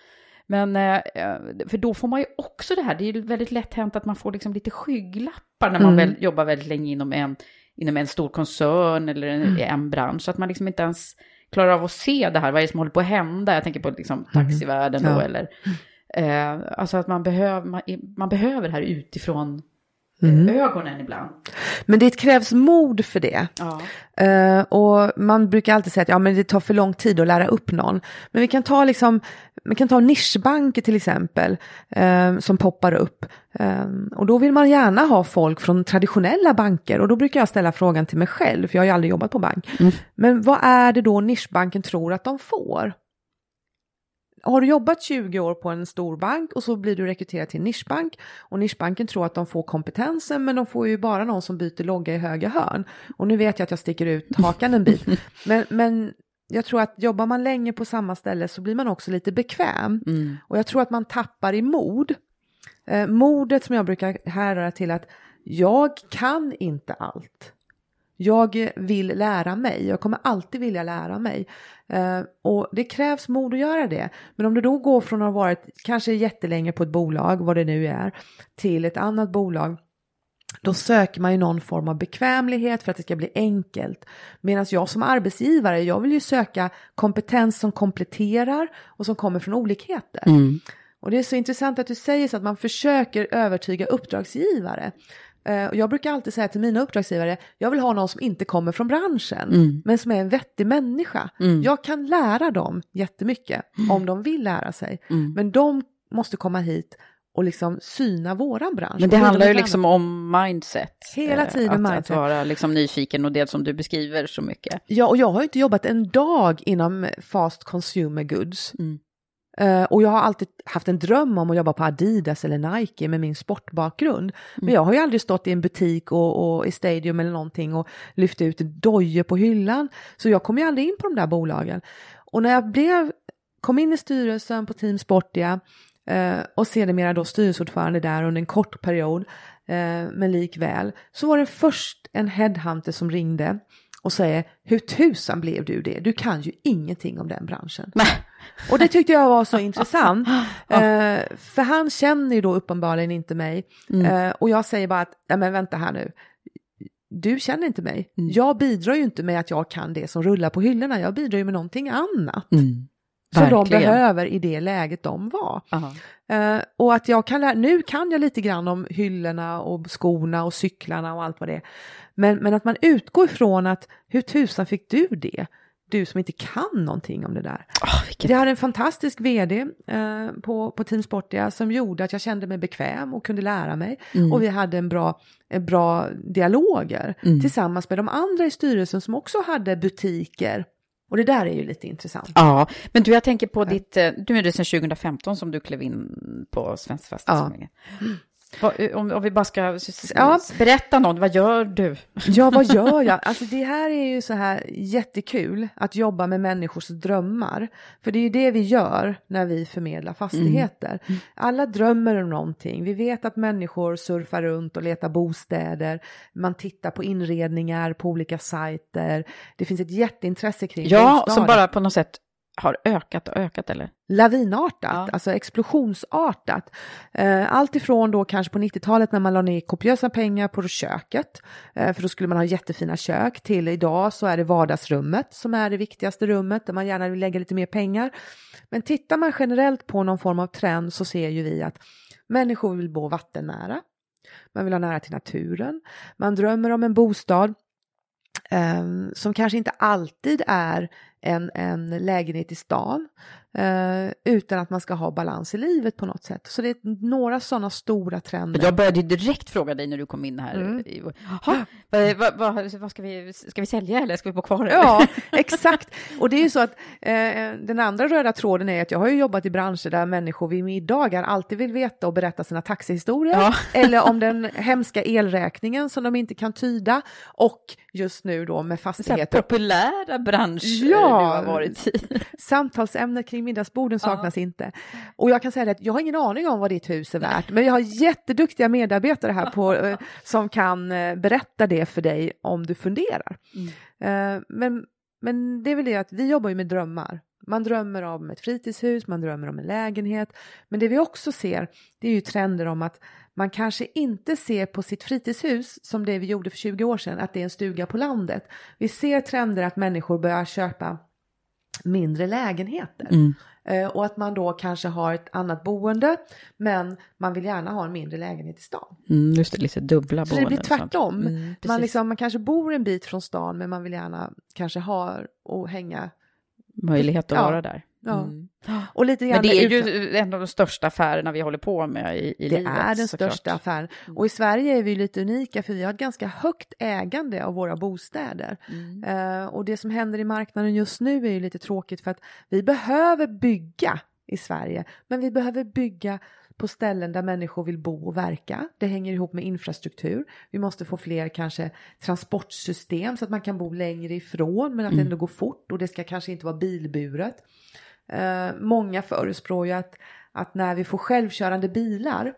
Men, eh, eh, för då får man ju också det här, det är ju väldigt lätt hänt att man får liksom lite skygglappar när man Mm. väl jobbar väldigt länge inom en, inom en stor koncern eller en, Mm. en bransch. Så att man liksom inte ens klarar av att se det här, vad är det som håller på att hända? Jag tänker på liksom taxivärlden då, Ja. eller Eh, alltså att man behöver, man, man behöver det här utifrån Mm. ögonen ibland. Men det krävs mod för det. Ja. Eh, och man brukar alltid säga att ja, men det tar för lång tid att lära upp någon. Men vi kan ta, liksom, vi kan ta nischbanker till exempel eh, som poppar upp. Eh, och då vill man gärna ha folk från traditionella banker och då brukar jag ställa frågan till mig själv, för jag har ju aldrig jobbat på bank. Men vad är det då nischbanken tror att de får? Har du jobbat 20 år på en stor bank och så blir du rekryterad till en nischbank och nischbanken tror att de får kompetensen men de får ju bara någon som byter logga i höger hörn. Och nu vet jag att jag sticker ut hakan en bit. [laughs] Men, men jag tror att jobbar man länge på samma ställe så blir man också lite bekväm. Mm. Och jag tror att man tappar i mod. Eh, modet som jag brukar härröra till att jag kan inte allt. Jag vill lära mig, jag kommer alltid vilja lära mig. Eh, och det krävs mod att göra det. Men om du då går från att ha varit kanske jättelänge på ett bolag, vad det nu är, till ett annat bolag, då söker man ju någon form av bekvämlighet för att det ska bli enkelt. Medan jag som arbetsgivare, jag vill ju söka kompetens som kompletterar och som kommer från olikheter. Mm. Och det är så intressant att du säger så att man försöker övertyga uppdragsgivare. Eh, och jag brukar alltid säga till mina uppdragsgivare, jag vill ha någon som inte kommer från branschen, Mm. men som är en vettig människa. Jag kan lära dem jättemycket om de vill lära sig, Mm. men de måste komma hit och liksom syna våran bransch. Men det handlar ju liksom om mindset. Hela Eh, tiden att, mindset. Att vara liksom nyfiken och det som du beskriver så mycket. Ja, och jag har ju inte jobbat en dag inom fast consumer goods. Mm. Eh, och jag har alltid haft en dröm om att jobba på Adidas eller Nike med min sportbakgrund. Men jag har ju aldrig stått i en butik och, och i Stadium eller någonting och lyft ut dojor på hyllan. Så jag kom ju aldrig in på de där bolagen. Och när jag blev, kom in i styrelsen på Team Sportia eh, och sedermera då styrelseordförande där under en kort period, eh, men likväl, så var det först en headhunter som ringde och säger hur tusan blev du det? Du kan ju ingenting om den branschen. Och det tyckte jag var så [laughs] intressant. Eh, för han känner ju då uppenbarligen inte mig. Eh, och jag säger bara att, ja men vänta här nu. Du känner inte mig. Jag bidrar ju inte med att jag kan det som rullar på hyllorna. Jag bidrar ju med någonting annat. Som de Verkligen. behöver i det läget de var. Eh, och att jag kan nu kan jag lite grann om hyllorna och skorna och cyklarna och allt vad det är. Men, men att man utgår ifrån att hur tusan fick du det? Du som inte kan någonting om det där. Ah, vilken... Jag hade en fantastisk vd eh, på, på Team Sportia som gjorde att jag kände mig bekväm och kunde lära mig. Mm. Och vi hade en bra, en bra dialoger tillsammans med de andra i styrelsen som också hade butiker. Och det där är ju lite intressant. Ja, men du, jag tänker på ditt, eh, du är det sedan 2015 som du klev in på Svensk Fastighetsförmedling. Eh, Om, om vi bara ska Ja. berätta något, vad gör du? Ja, vad gör jag? [laughs] Alltså det här är ju så här jättekul att jobba med människors drömmar. För det är ju det vi gör när vi förmedlar fastigheter. Alla drömmer om någonting. Vi vet att människor surfar runt och letar bostäder. Man tittar på inredningar på olika sajter. Det finns ett jätteintresse kring Ja, som bara på något sätt har ökat och ökat, eller? lavinartat, Ja. alltså explosionsartat. Eh, allt ifrån då kanske på 90-talet när man la ner kopiösa pengar på köket, eh, för då skulle man ha jättefina kök, till idag så är det vardagsrummet som är det viktigaste rummet där man gärna vill lägga lite mer pengar. Men tittar man generellt på någon form av trend så ser ju vi att människor vill bo vattennära, man vill ha nära till naturen, man drömmer om en bostad eh, som kanske inte alltid är en, en lägenhet i stan eh, utan att man ska ha balans i livet på något sätt. Så det är några sådana stora trender. Jag började direkt fråga dig när du kom in här. Mm. Ha, vad, vad, vad, vad, ska, vi, ska vi sälja eller ska vi bo kvar? Eller? Ja, [laughs] exakt. Och det är ju så att eh, den andra röda tråden är att jag har ju jobbat i branscher där människor vid middagar alltid vill veta och berätta sina taxihistorier. Ja. [laughs] Eller om den hemska elräkningen som de inte kan tyda. Och just nu då med fastigheter. Så populära branscher ja, har varit i. [laughs] Samtalsämnen kring middagsborden saknas ja. inte. Och jag kan säga att jag har ingen aning om vad ditt hus är värt, men jag har jätteduktiga medarbetare här på, eh, som kan eh, berätta det för dig om du funderar. Mm. Eh, men, men det är väl det att vi jobbar ju med drömmar. Man drömmer om ett fritidshus, man drömmer om en lägenhet. Men det vi också ser, det är ju trender om att man kanske inte ser på sitt fritidshus som det vi gjorde för 20 år sedan, att det är en stuga på landet. Vi ser trender att människor börjar köpa mindre lägenheter. Mm. Eh, och att man då kanske har ett annat boende men man vill gärna ha en mindre lägenhet i stan. Mm, just det, lite dubbla Så boenden. det blir tvärtom. Mm, man, liksom, man kanske bor en bit från stan men man vill gärna kanske ha och hänga. Möjlighet att ja. vara där. Ja. Mm. Och lite Men det är ju en av de största affärerna vi håller på med i, i det livet. Det är den största klart. affären. Mm. Och i Sverige är vi lite unika för vi har ett ganska högt ägande av våra bostäder. Mm. Uh, och det som händer i marknaden just nu är ju lite tråkigt för att vi behöver bygga i Sverige, men vi behöver bygga på ställen där människor vill bo och verka. Det hänger ihop med infrastruktur. Vi måste få fler kanske transportsystem så att man kan bo längre ifrån men att det mm. ändå går fort och det ska kanske inte vara bilburet. Eh, många ju att, att när vi får självkörande bilar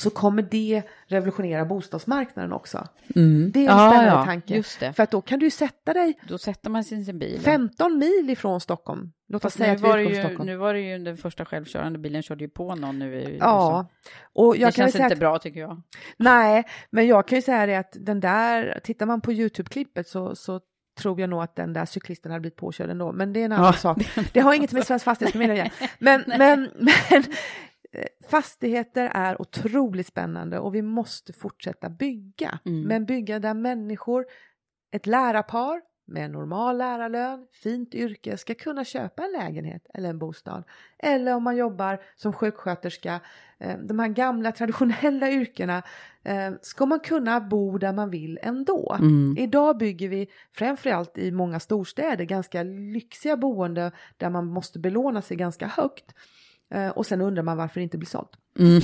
så kommer det revolutionera bostadsmarknaden också. Mm. Det är en ja, spännande ja, tanke. För att då kan du sätta dig då sätter man sin, bil. 15 mil ifrån Stockholm. Låt oss säga att var ju, Stockholm. Nu var det ju den första självkörande bilen körde ju på någon nu i Ja. Och jag det känns inte att, bra tycker jag. Nej, men jag kan ju säga det att den där, tittar man på YouTube-klippet så, så tror jag nog att den där cyklisten hade blivit påkörd ändå. Men det är en annan ja. sak. Det har inget med [laughs] Svensk Fastighetsförmedling att göra. Men, men, men fastigheter är otroligt spännande och vi måste fortsätta bygga. Mm. Men bygga där människor, ett lärarpar med normal lärarlön, fint yrke ska kunna köpa en lägenhet eller en bostad. Eller om man jobbar som sjuksköterska, eh, de här gamla traditionella yrkena, eh, ska man kunna bo där man vill ändå. Mm. Idag bygger vi framförallt i många storstäder ganska lyxiga boende där man måste belåna sig ganska högt. Eh, och sen undrar man varför det inte blir sålt. Mm.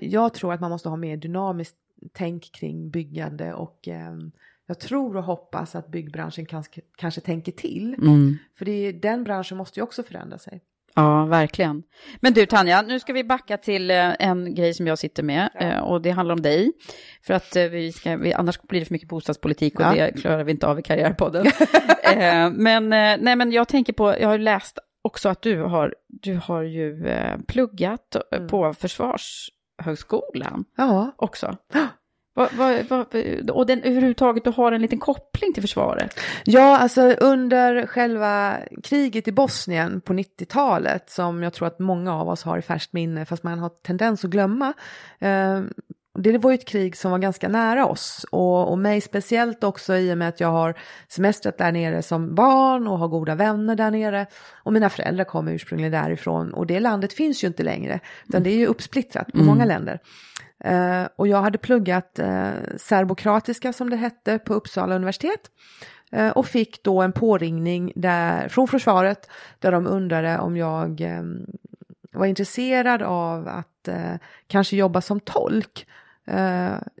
Jag tror att man måste ha mer dynamiskt tänk kring byggande och ehm, jag tror och hoppas att byggbranschen kanske, kanske tänker till. Mm. För det, den branschen måste ju också förändra sig. Ja, verkligen. Men du Tanja, nu ska vi backa till eh, en grej som jag sitter med ja. Eh, och det handlar om dig. För att eh, vi ska, vi, annars blir det för mycket bostadspolitik och ja. det klarar vi inte av i Karriärpodden. [laughs] men, nej, men jag tänker på, jag har läst också att du har, du har ju pluggat mm. på Försvarshögskolan ja. också. [gasps] Va, va, va, och den, överhuvudtaget, du har en liten koppling till försvaret? Ja, alltså under själva kriget i Bosnien på 90-talet, som jag tror att många av oss har i färskt minne, fast man har tendens att glömma. Eh, det var ju ett krig som var ganska nära oss och, och mig speciellt också i och med att jag har semestrat där nere som barn och har goda vänner där nere. Och mina föräldrar kommer ursprungligen därifrån och det landet finns ju inte längre, utan det är ju uppsplittrat på mm. många länder. Uh, och jag hade pluggat uh, serbokratiska som det hette på Uppsala universitet. Uh, och fick då en påringning där, från försvaret där de undrade om jag um, var intresserad av att kanske jobba som tolk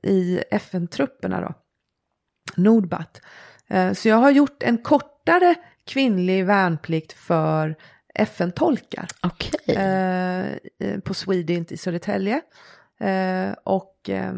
i FN-trupperna då. Nordbat. så jag har gjort en kortare kvinnlig värnplikt för FN-tolkar. Okay. på Swedint i Södertälje. Eh, och eh,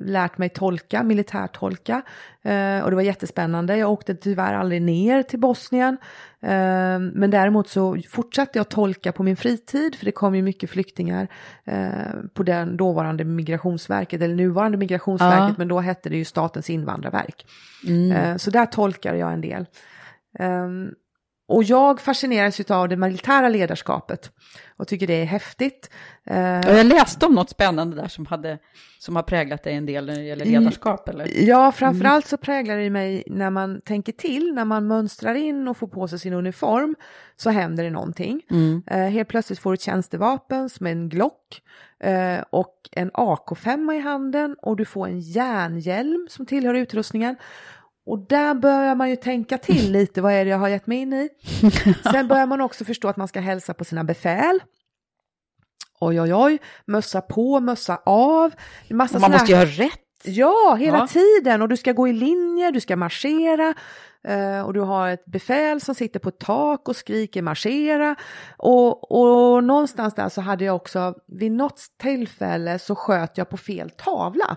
lärt mig tolka, militärtolka. Eh, och det var jättespännande. Jag åkte tyvärr aldrig ner till Bosnien. Eh, men däremot så fortsatte jag tolka på min fritid, för det kom ju mycket flyktingar eh, på den dåvarande migrationsverket, eller nuvarande migrationsverket, ja. men då hette det ju Statens invandrarverk. Mm. Eh, så där tolkade jag en del. Och jag fascineras av det militära ledarskapet och tycker det är häftigt. Uh, jag läste om något spännande där som, hade, som har präglat dig en del när det gäller ledarskap. Eller? Ja, framförallt mm. så präglar det mig när man tänker till, när man mönstrar in och får på sig sin uniform, så händer det någonting. Mm. Uh, helt plötsligt får du ett tjänstevapen som en Glock uh, och en AK5 i handen och du får en järnhjälm som tillhör utrustningen. Och där börjar man ju tänka till [laughs] lite, vad är det jag har gett mig in i? [laughs] Sen börjar man också förstå att man ska hälsa på sina befäl. Oj, oj, oj, mössa på, mössa av. Man måste ju ha rätt. Ja, hela ja. tiden. Och du ska gå i linje, du ska marschera. Uh, och du har ett befäl som sitter på ett tak och skriker marschera. Och, och någonstans där så hade jag också, vid något tillfälle så sköt jag på fel tavla.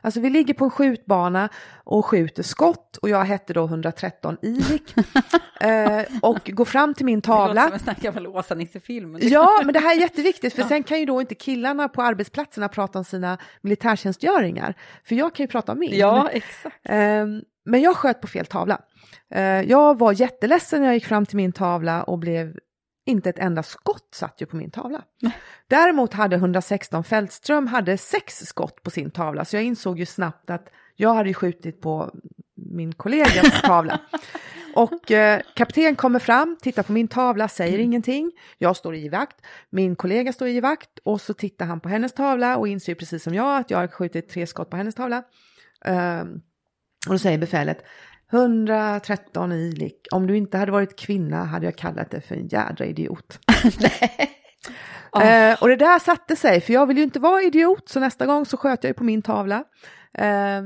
Alltså vi ligger på en skjutbana och skjuter skott och jag hette då 113 Ivik [laughs] eh, och går fram till min tavla. Det låter som en gammal Åsa-Nisse-film. Ja, [laughs] men det här är jätteviktigt för ja. sen kan ju då inte killarna på arbetsplatserna prata om sina militärtjänstgöringar. För jag kan ju prata om min. Ja, exakt. Eh, men jag sköt på fel tavla. Eh, jag var jätteledsen när jag gick fram till min tavla och blev inte ett enda skott satt ju på min tavla. Däremot hade 116 Fältström hade sex skott på sin tavla, så jag insåg ju snabbt att jag hade skjutit på min kollegas [laughs] tavla. Och eh, kapten kommer fram, tittar på min tavla, säger mm. ingenting. Jag står i vakt, min kollega står i vakt och så tittar han på hennes tavla och inser precis som jag att jag har skjutit tre skott på hennes tavla. Um, och då säger befälet, 113 i lik. Om du inte hade varit kvinna hade jag kallat dig för en jädra idiot. [laughs] oh. eh, och det där satte sig, för jag vill ju inte vara idiot, så nästa gång så sköt jag ju på min tavla. Eh,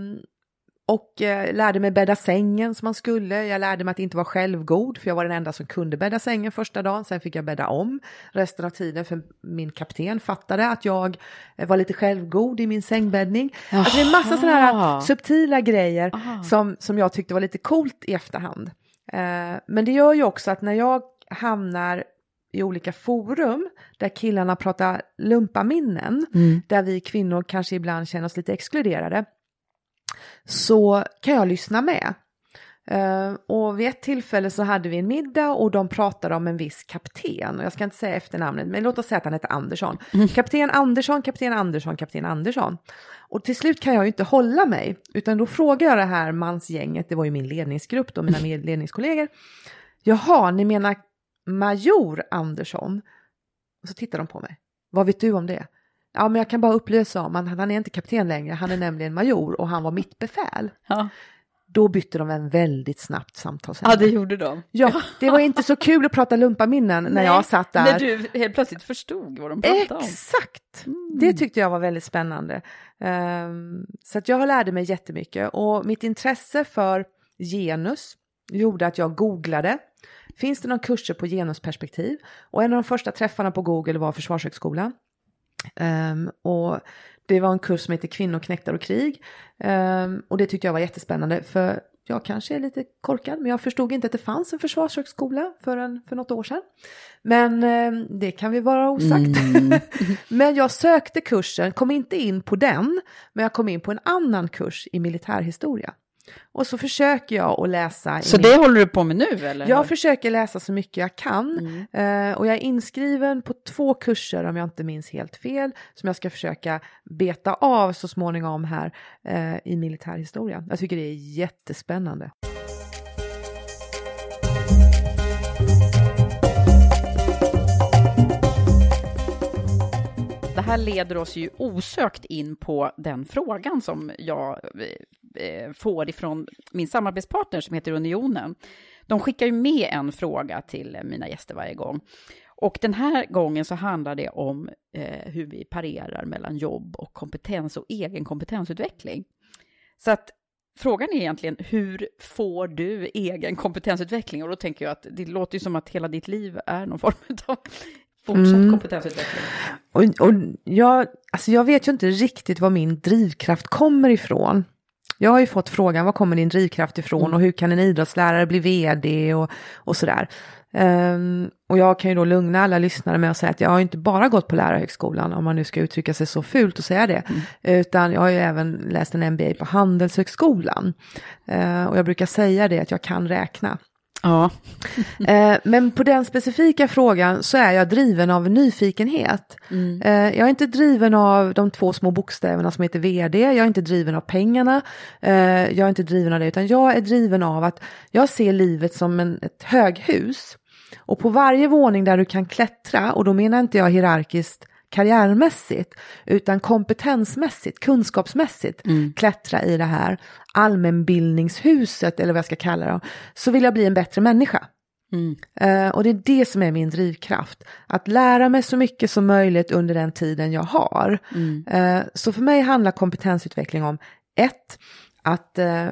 och eh, lärde mig bädda sängen som man skulle. Jag lärde mig att inte vara självgod, för jag var den enda som kunde bädda sängen första dagen. Sen fick jag bädda om resten av tiden, för min kapten fattade att jag eh, var lite självgod i min sängbäddning. Alltså det är massa sådana här subtila grejer som, som jag tyckte var lite coolt i efterhand. Eh, men det gör ju också att när jag hamnar i olika forum där killarna pratar lumpaminnen, mm. där vi kvinnor kanske ibland känner oss lite exkluderade, så kan jag lyssna med. Uh, och vid ett tillfälle så hade vi en middag och de pratade om en viss kapten. Jag ska inte säga efternamnet, men låt oss säga att han heter Andersson. Mm. Kapten Andersson, kapten Andersson, kapten Andersson. Och till slut kan jag ju inte hålla mig, utan då frågar jag det här mansgänget, det var ju min ledningsgrupp då, mina ledningskollegor. Jaha, ni menar major Andersson? Och så tittar de på mig. Vad vet du om det? Ja, men jag kan bara upplysa om att han är inte kapten längre, han är nämligen major och han var mitt befäl. Ja. Då bytte de en väldigt snabbt samtalsämne. Ja, det gjorde de. Ja, det var inte så kul att prata lumpaminnen när jag satt där. När du helt plötsligt förstod vad de pratade Exakt. om. Exakt! Mm. Det tyckte jag var väldigt spännande. Um, så att jag lärde mig jättemycket och mitt intresse för genus gjorde att jag googlade. Finns det någon kurser på genusperspektiv? Och en av de första träffarna på Google var Försvarshögskolan. Um, och det var en kurs som heter Kvinnor, knäktar och krig. Um, och det tyckte jag var jättespännande för jag kanske är lite korkad men jag förstod inte att det fanns en försvarshögskola förrän för något år sedan. Men um, det kan vi vara osagt. Mm. [laughs] men jag sökte kursen, kom inte in på den, men jag kom in på en annan kurs i militärhistoria. Och så försöker jag att läsa. Så det min... håller du på med nu eller? Jag försöker läsa så mycket jag kan. Mm. Uh, och jag är inskriven på två kurser om jag inte minns helt fel. Som jag ska försöka beta av så småningom här uh, i militärhistoria. Jag tycker det är jättespännande. Här leder oss ju osökt in på den frågan som jag Eh, får ifrån min samarbetspartner som heter Unionen. De skickar ju med en fråga till mina gäster varje gång. Och den här gången så handlar det om eh, hur vi parerar mellan jobb och kompetens och egen kompetensutveckling. Så att frågan är egentligen hur får du egen kompetensutveckling? Och då tänker jag att det låter ju som att hela ditt liv är någon form av fortsatt mm. kompetensutveckling. Och, och jag, alltså jag vet ju inte riktigt var min drivkraft kommer ifrån. Jag har ju fått frågan, var kommer din drivkraft ifrån mm. och hur kan en idrottslärare bli vd och, och sådär. Um, och jag kan ju då lugna alla lyssnare med att säga att jag har inte bara gått på lärarhögskolan, om man nu ska uttrycka sig så fult och säga det, mm. utan jag har ju även läst en MBA på Handelshögskolan. Uh, och jag brukar säga det att jag kan räkna. Ja. [laughs] Eh, Men på den specifika frågan så är jag driven av nyfikenhet. Eh, Jag är inte driven av de två små bokstäverna som heter vd, jag är inte driven av pengarna, eh, jag är inte driven av det, utan jag är driven av att jag ser livet som en, ett höghus. Och på varje våning där du kan klättra, och då menar inte jag hierarkiskt karriärmässigt, utan kompetensmässigt, kunskapsmässigt klättra i det här allmänbildningshuset, eller vad jag ska kalla det, så vill jag bli en bättre människa. Eh, och det är det som är min drivkraft. Att lära mig så mycket som möjligt under den tiden jag har. Eh, så för mig handlar kompetensutveckling om ett, att eh,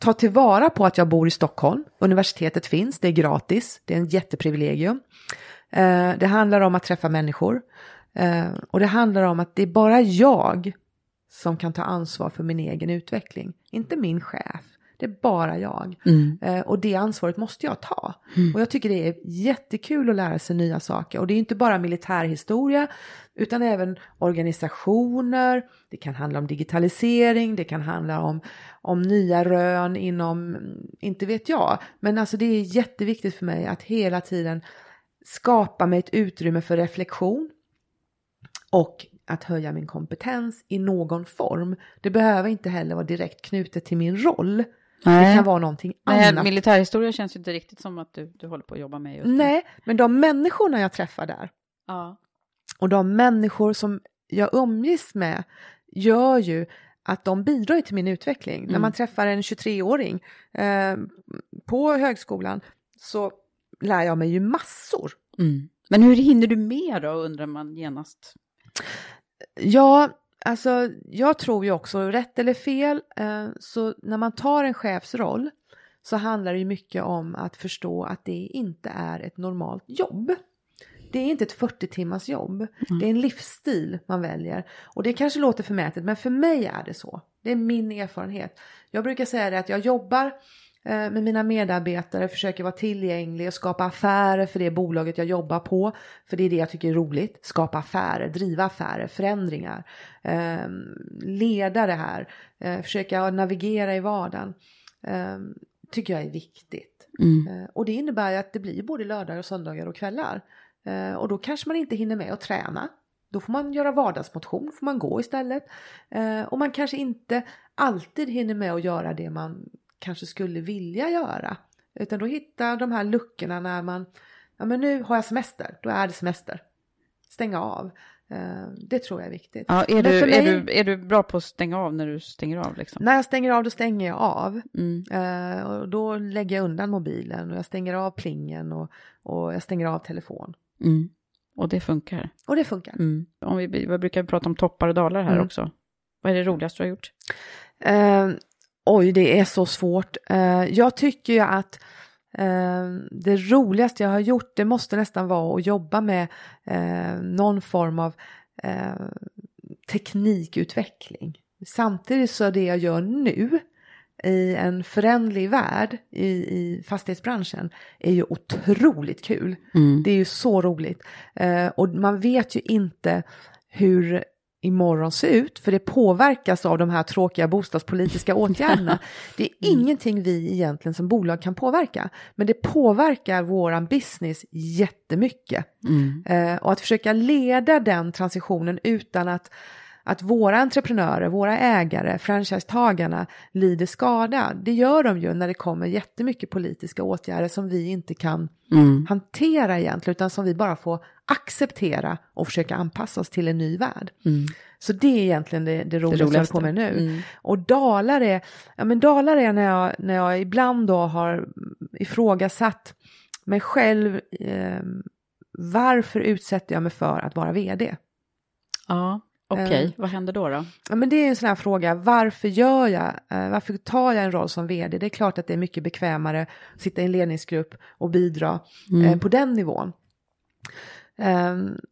ta tillvara på att jag bor i Stockholm. Universitetet finns, det är gratis, det är en jätteprivilegium. Det handlar om att träffa människor. Eh, och det handlar om att det är bara jag som kan ta ansvar för min egen utveckling. Inte min chef. Det är bara jag. Eh, och det ansvaret måste jag ta. Och jag tycker det är jättekul att lära sig nya saker. Och det är inte bara militärhistoria, utan även organisationer. Det kan handla om digitalisering, det kan handla om, om nya rön inom, inte vet jag. Men alltså det är jätteviktigt för mig att hela tiden skapa mig ett utrymme för reflektion och att höja min kompetens i någon form. Det behöver inte heller vara direkt knutet till min roll. Det kan vara någonting Nej, annat. militärhistoria känns ju inte riktigt som att du, du håller på att jobba med just nu. Nej, men de människorna jag träffar där Ja. och de människor som jag umgås med gör ju att de bidrar till min utveckling. När man träffar en 23-åring eh, på högskolan så lär jag mig ju massor. Mm. Men hur hinner du med då, undrar man genast. Ja, alltså jag tror ju också, rätt eller fel, eh, så när man tar en chefsroll så handlar det ju mycket om att förstå att det inte är ett normalt jobb. Det är inte ett 40 timmars jobb. Det är en livsstil man väljer. Och det kanske låter förmätet, men för mig är det så. Det är min erfarenhet. Jag brukar säga det att jag jobbar med mina medarbetare, försöker vara tillgänglig och skapa affärer för det bolaget jag jobbar på. För det är det jag tycker är roligt. Skapa affärer, driva affärer, förändringar. Eh, leda det här, eh, försöka navigera i vardagen. Eh, tycker jag är viktigt. Eh, och det innebär ju att det blir både lördagar och söndagar och kvällar. Eh, och då kanske man inte hinner med att träna. Då får man göra vardagsmotion, får man gå istället. Eh, och man kanske inte alltid hinner med att göra det man kanske skulle vilja göra. Utan då hittar de här luckorna när man, ja men nu har jag semester, då är det semester. Stänga av. Eh, det tror jag är viktigt. Ja, är, du, för är, mig- du, är du bra på att stänga av när du stänger av? Liksom? När jag stänger av, då stänger jag av. Mm. Eh, och då lägger jag undan mobilen och jag stänger av plingen och, och jag stänger av telefon. Mm. Och det funkar. Och det funkar. Mm. Om vi, vi brukar prata om toppar och dalar här Mm. också. Vad är det roligaste du har gjort? Eh, oj, det är så svårt. Eh, jag tycker ju att eh, det roligaste jag har gjort, det måste nästan vara att jobba med eh, någon form av teknikutveckling. Samtidigt så det jag gör nu i en förändlig värld i, i fastighetsbranschen är ju otroligt kul. Det är ju så roligt. Och man vet ju inte hur imorgon ser ut, för det påverkas av de här tråkiga bostadspolitiska [laughs] åtgärderna. Det är ingenting vi egentligen som bolag kan påverka, men det påverkar våran business jättemycket. Eh, och att försöka leda den transitionen utan att att våra entreprenörer, våra ägare, franchisetagarna lider skada. Det gör de ju när det kommer jättemycket politiska åtgärder som vi inte kan hantera egentligen, utan som vi bara får acceptera och försöka anpassa oss till en ny värld. Så det är egentligen det, det roligaste jag håller på med nu. Mm. Och dalar är, ja men dalar är när jag, när jag ibland då har ifrågasatt mig själv, eh, varför utsätter jag mig för att vara vd? Ja, okej. Eh. Vad händer då? då? Ja, men det är en sån här fråga, varför gör jag, eh, varför tar jag en roll som vd? Det är klart att det är mycket bekvämare att sitta i en ledningsgrupp och bidra eh, på den nivån.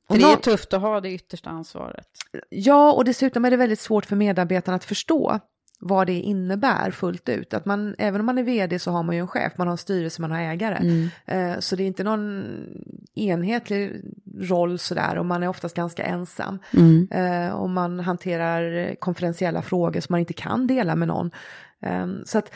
För det är tufft att ha det yttersta ansvaret. Ja, och dessutom är det väldigt svårt för medarbetarna att förstå vad det innebär fullt ut. Att man, även om man är vd så har man ju en chef, man har en styrelse, man har ägare. Eh, Så det är inte någon enhetlig roll sådär och man är oftast ganska ensam. Eh, Och man hanterar konferentiella frågor som man inte kan dela med någon. Eh, Så att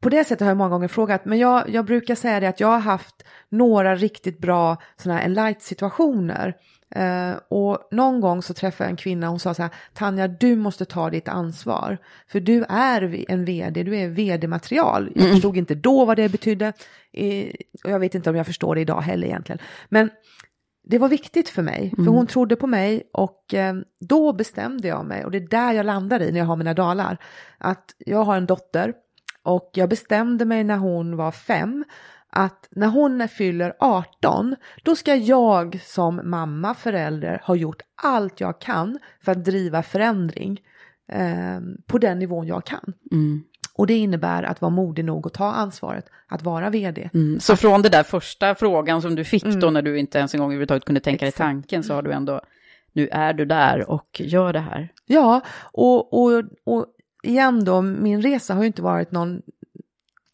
på det sättet har jag många gånger frågat, men jag, jag brukar säga det att jag har haft några riktigt bra sådana här enlight-situationer. Eh, och någon gång så träffade jag en kvinna och hon sa så här, Tanja du måste ta ditt ansvar. För du är en vd, du är vd-material. Jag Mm. förstod inte då vad det betydde. Eh, och jag vet inte om jag förstår det idag heller egentligen. Men det var viktigt för mig, för Mm. hon trodde på mig och eh, då bestämde jag mig och det är där jag landar i när jag har mina dalar. Att jag har en dotter och jag bestämde mig när hon var fem att när hon fyller 18 då ska jag som mamma, förälder ha gjort allt jag kan för att driva förändring eh, på den nivån jag kan. Mm. Och det innebär att vara modig nog att ta ansvaret att vara vd. Mm. Så från det där första frågan som du fick då när du inte ens en gång överhuvudtaget kunde tänka dig tanken så har du ändå, nu är du där och gör det här. Ja, och, och, och igen då, min resa har ju inte varit någon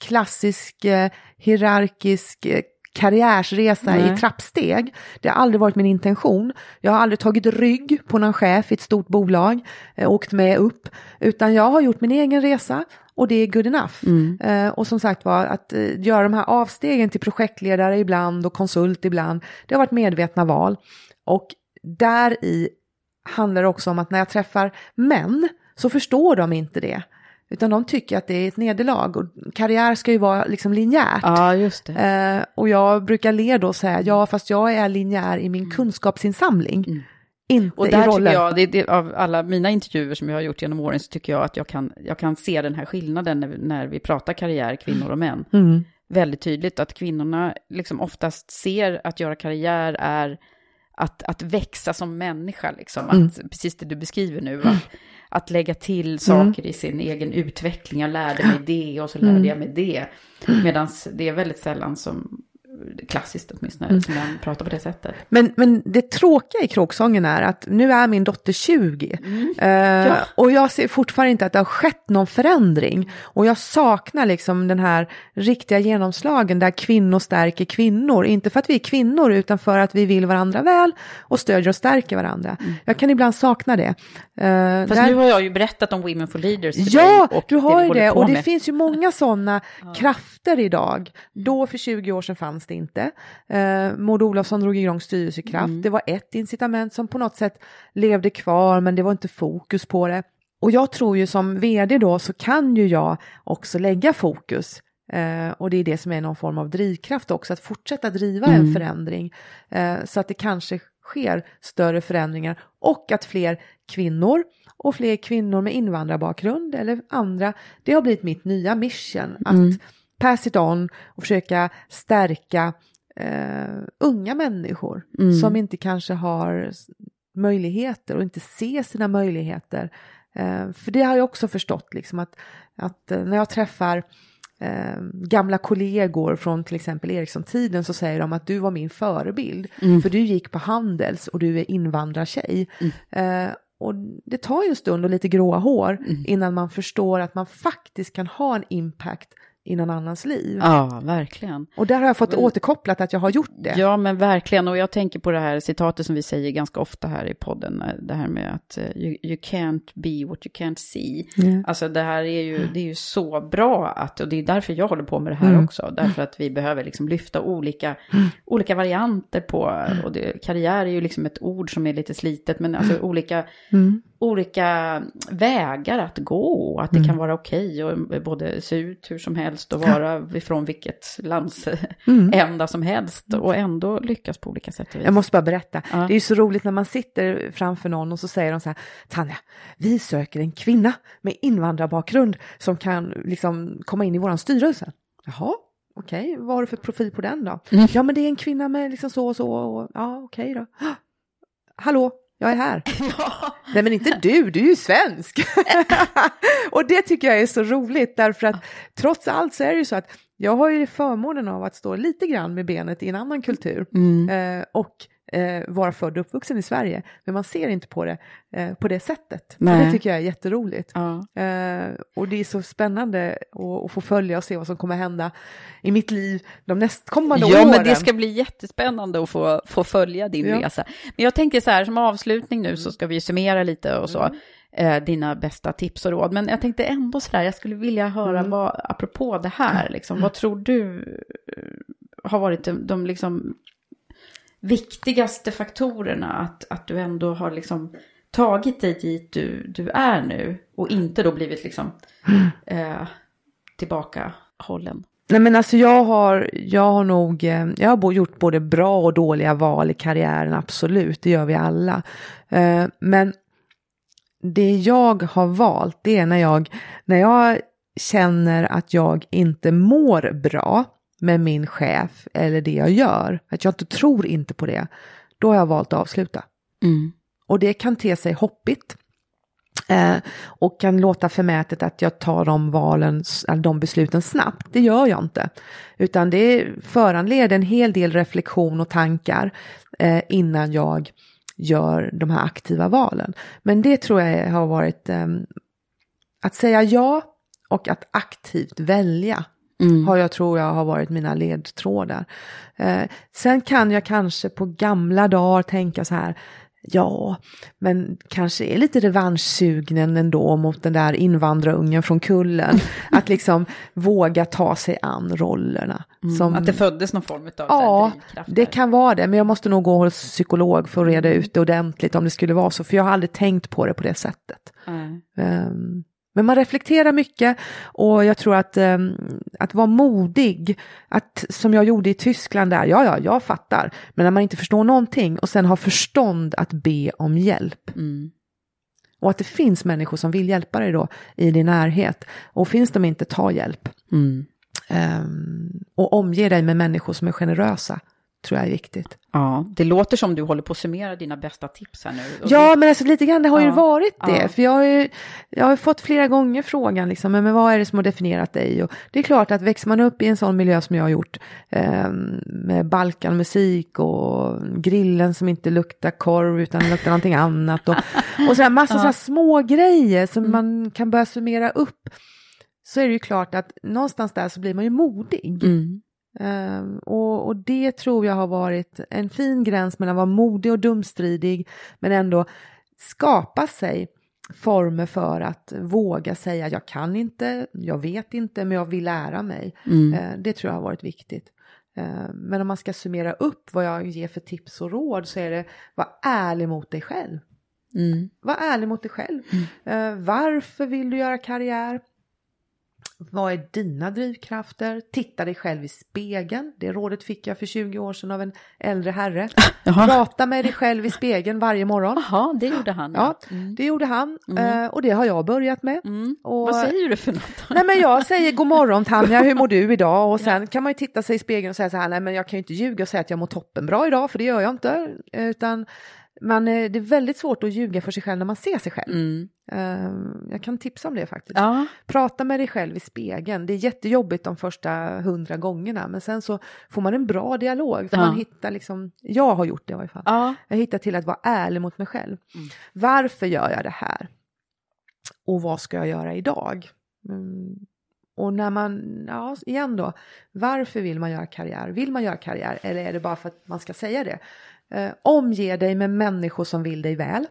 klassisk eh, hierarkisk eh, karriärsresa Nej. i trappsteg. Det har aldrig varit min intention. Jag har aldrig tagit rygg på någon chef i ett stort bolag, eh, åkt med upp, utan jag har gjort min egen resa och det är good enough. Eh, och som sagt var, att eh, göra de här avstegen till projektledare ibland och konsult ibland, det har varit medvetna val. Och där i handlar det också om att när jag träffar män så förstår de inte det. Utan de tycker att det är ett nederlag och karriär ska ju vara liksom linjärt. Ja, just det. Eh, och jag brukar le då och säga, ja fast jag är linjär i min kunskapsinsamling. Inte Mm. Och i där rollen. tycker jag, det, det, av alla mina intervjuer som jag har gjort genom åren, så tycker jag att jag kan, jag kan se den här skillnaden när, när vi pratar karriär, kvinnor och män. Mm. Väldigt tydligt att kvinnorna liksom oftast ser att göra karriär är att, att växa som människa, liksom. Mm. Att, precis det du beskriver nu, att, att lägga till saker i sin egen utveckling. Jag lärde mig det och så lärde Mm. jag mig det. Medan det är väldigt sällan som, klassiskt åtminstone, Mm. som man pratar på det sättet. Men, men det tråkiga i kråksången är att nu är min dotter 20. Mm. Eh, Och jag ser fortfarande inte att det har skett någon förändring. Och jag saknar liksom den här riktiga genomslagen där kvinnor stärker kvinnor. Inte för att vi är kvinnor utan för att vi vill varandra väl och stödjer och stärker varandra. Jag kan ibland sakna det. Eh, Mm. Fast där- nu har jag ju berättat om Women for Leaders för Ja, dig och du har ju det och det med. finns ju många sådana [laughs] krafter idag. Då för 20 år sedan fanns det inte. Eh, Maud Olofsson drog igång styrelsekraft. Mm. Det var ett incitament som på något sätt levde kvar men det var inte fokus på det. Och jag tror ju som vd då så kan ju jag också lägga fokus Eh, och det är det som är någon form av drivkraft också, att fortsätta driva Mm. en förändring. Eh, så att det kanske sker större förändringar och att fler kvinnor och fler kvinnor med invandrarbakgrund eller andra, det har blivit mitt nya mission. Att pass it on och försöka stärka eh, unga människor som inte kanske har möjligheter och inte ser sina möjligheter. Eh, för det har jag också förstått, liksom att, att eh, när jag träffar eh, gamla kollegor från till exempel Ericsson-tiden så säger de att du var min förebild. För du gick på Handels och du är invandrartjej. Eh, och det tar ju en stund och lite gråa hår innan man förstår att man faktiskt kan ha en impact i någon annans liv. Ja, verkligen. Och där har jag fått återkopplat att jag har gjort det. Ja, men verkligen. Och jag tänker på det här citatet som vi säger ganska ofta här i podden. eh, Det här med att eh, you, you can't be what you can't see. Alltså det här är ju, det är ju så bra att, och det är därför jag håller på med det här också. Därför att vi behöver liksom lyfta olika, olika varianter på, och det, karriär är ju liksom ett ord som är lite slitet, men alltså olika, olika vägar att gå. Att det kan vara okej och både se ut hur som helst och vara ifrån vilket landsända [laughs] som helst och ändå lyckas på olika sätt och vis. Jag måste bara berätta, Ja. det är ju så roligt när man sitter framför någon och så säger de så här, Tanja, vi söker en kvinna med invandrarbakgrund som kan liksom komma in i våran styrelse. Jaha, okej, vad har du för profil på den då? Ja, men det är en kvinna med liksom så och så, och, ja, okej då. Hallå, jag är här. [laughs] Nej men inte du, du är ju svensk. [laughs] och det tycker jag är så roligt därför att trots allt så är det ju så att jag har ju förmånen av att stå lite grann med benet i en annan kultur eh, och eh, vara född och uppvuxen i Sverige. Men man ser inte på det eh, på det sättet. Det tycker jag är jätteroligt. Ja. Eh, och det är så spännande att, få följa och se vad som kommer hända i mitt liv de nästkommande Ja, åren. men det ska bli jättespännande att få, få följa din Ja. resa. Men jag tänker så här, som avslutning nu så ska vi summera lite och så. eh, dina bästa tips och råd. Men jag tänkte ändå sådär, jag skulle vilja höra Mm. vad, apropå det här, liksom, vad tror du eh, har varit de, de liksom viktigaste faktorerna att, att du ändå har liksom tagit dig dit du, du är nu och inte då blivit liksom eh, tillbaka hållen. Nej men alltså jag har, jag har nog, eh, jag har gjort både bra och dåliga val i karriären, absolut, det gör vi alla. Eh, Men det jag har valt, det är när jag, när jag känner att jag inte mår bra med min chef eller det jag gör, att jag inte tror inte på det, då har jag valt att avsluta. Och det kan te sig hoppigt. Eh, och kan låta förmätet att jag tar de valen, de besluten snabbt. Det gör jag inte. Utan det föranleder en hel del reflektion och tankar eh, innan jag gör de här aktiva valen. Men det tror jag har varit eh, att säga ja och att aktivt välja. Har jag tror jag har varit mina ledtrådar. Eh, sen kan jag kanske på gamla dagar tänka så här, ja, men kanske är lite revanschsugnen ändå mot den där invandrarungen från kullen. [laughs] att liksom våga ta sig an rollerna. Som, Att det föddes någon form av Ja, drivkraft det kan vara det, men jag måste nog gå hos psykolog för att reda ut det ordentligt om det skulle vara så, för jag har aldrig tänkt på det på det sättet. Nej. Ehm, Men man reflekterar mycket och jag tror att, ehm, att vara modig, att, som jag gjorde i Tyskland där, ja, ja, jag fattar, men när man inte förstår någonting och sen har förstånd att be om hjälp. Och att det finns människor som vill hjälpa dig då i din närhet. Och finns de inte, ta hjälp. Ehm, och omge dig med människor som är generösa, tror jag är viktigt. Ja, det låter som du håller på att summera dina bästa tips här nu. Ja, men alltså lite grann det har ju Ja, varit det. ja. För jag har ju jag har ju fått flera gånger frågan, liksom, men vad är det som har definierat dig? Och det är klart att växer man upp i en sån miljö som jag har gjort, eh, med Balkanmusik och grillen som inte luktar korv utan luktar någonting annat. Och, [laughs] och så här massa så här små grejer som Mm. man kan börja summera upp. Så är det ju klart att någonstans där så blir man ju modig. Mm. Ehm, och, och det tror jag har varit en fin gräns mellan att vara modig och dumstridig men ändå skapa sig former för att våga säga jag kan inte, jag vet inte men jag vill lära mig. Eh, det tror jag har varit viktigt. Eh, men om man ska summera upp vad jag ger för tips och råd så är det var ärlig mot dig själv. Var ärlig mot dig själv. Eh, varför vill du göra karriär? Vad är dina drivkrafter? Titta dig själv i spegeln. Det rådet fick jag för 20 år sedan av en äldre herre. Prata med dig själv i spegeln varje morgon. Jaha, det gjorde han. Ja, det gjorde han eh, och det har jag börjat med. Och, Vad säger du för något? Nej men jag säger god morgon Tanja, hur mår du idag? Och sen kan man ju titta sig i spegeln och säga så här, nej men jag kan ju inte ljuga och säga att jag mår toppenbra idag, för det gör jag inte. Utan man, eh, det är väldigt svårt att ljuga för sig själv när man ser sig själv. Eh, Jag kan tipsa om det faktiskt. Ja. Prata med dig själv i spegeln. Det är jättejobbigt de första hundra gångerna, men sen så får man en bra dialog. För Ja. man hittar liksom, jag har gjort det i varje fall. Ja. Jag hittar till att vara ärlig mot mig själv. Varför gör jag det här? Och vad ska jag göra idag? Mm. Och när man, ja igen då, varför vill man göra karriär? Vill man göra karriär eller är det bara för att man ska säga det? Eh, omge dig med människor som vill dig väl.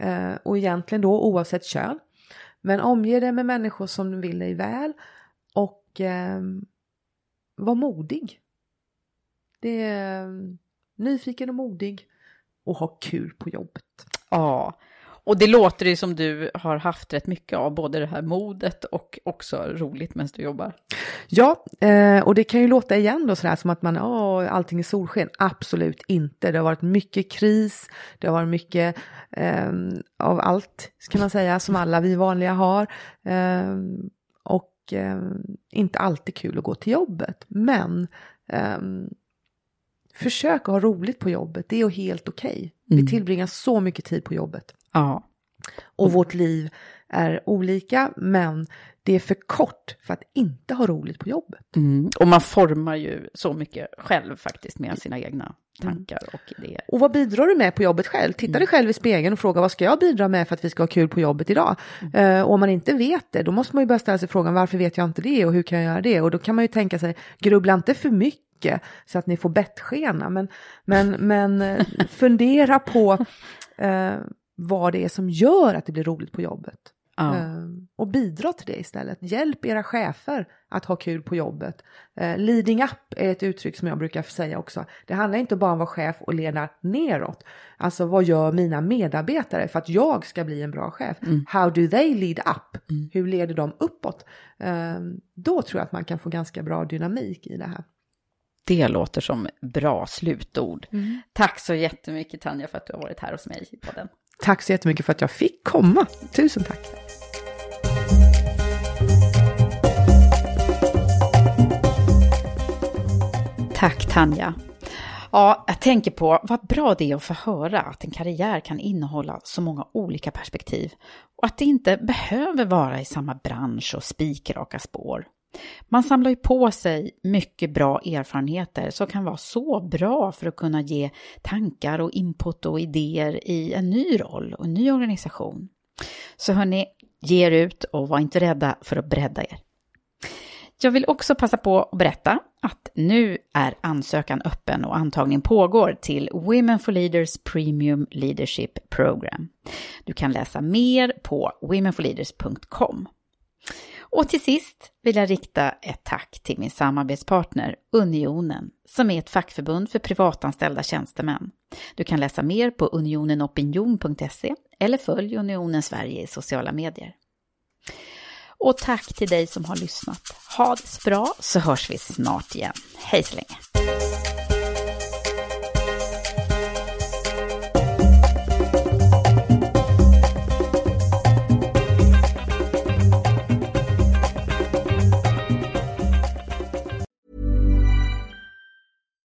Eh, och egentligen då oavsett kön. Men omge dig med människor som vill dig väl och eh, var modig. Det är eh, nyfiken och modig och ha kul på jobbet. Ja, och det låter ju som du har haft rätt mycket av, både det här modet och också roligt medan du jobbar. Ja, eh, och det kan ju låta igen då sådär som att man, åh, allting är solsken. Absolut inte. Det har varit mycket kris, det har varit mycket eh, av allt, ska man säga, som alla vi vanliga har. Eh, och eh, inte alltid kul att gå till jobbet. Men eh, försök att ha roligt på jobbet, det är helt okej. Vi tillbringar så mycket tid på jobbet. Ja. Och vårt liv är olika, men det är för kort för att inte ha roligt på jobbet. Mm. Och man formar ju så mycket själv faktiskt med sina egna tankar och idéer. Och vad bidrar du med på jobbet själv? Titta dig själv i spegeln och fråga vad ska jag bidra med för att vi ska ha kul på jobbet idag? Eh, och om man inte vet det, då måste man ju börja ställa sig frågan varför vet jag inte det och hur kan jag göra det? Och då kan man ju tänka sig, grubbla inte för mycket så att ni får bettskena, men, men, men eh, [laughs] fundera på eh, vad det är som gör att det blir roligt på jobbet. Ja. Ehm, och bidra till det istället. Hjälp era chefer att ha kul på jobbet. Eh, leading up är ett uttryck som jag brukar säga också. Det handlar inte bara om att vara chef och leda neråt. Alltså vad gör mina medarbetare för att jag ska bli en bra chef? How do they lead up? Hur leder de uppåt? Ehm, då tror jag att man kan få ganska bra dynamik i det här. Det låter som bra slutord. Tack så jättemycket Tanja för att du har varit här hos mig i podden. Tack så jättemycket för att jag fick komma. Tusen tack. Tack Tanja. Ja, jag tänker på vad bra det är att få höra att en karriär kan innehålla så många olika perspektiv och att det inte behöver vara i samma bransch och spikraka spår. Man samlar ju på sig mycket bra erfarenheter som kan vara så bra för att kunna ge tankar och input och idéer i en ny roll och en ny organisation. Så hörni, ge er ut och var inte rädda för att bredda er. Jag vill också passa på att berätta att nu är ansökan öppen och antagning pågår till Women for Leaders Premium Leadership Program. Du kan läsa mer på womenforleaders.com. Och till sist vill jag rikta ett tack till min samarbetspartner Unionen, som är ett fackförbund för privatanställda tjänstemän. Du kan läsa mer på unionenopinion.se eller följ Unionen Sverige i sociala medier. Och tack till dig som har lyssnat. Ha det så bra så hörs vi snart igen. Hej så länge!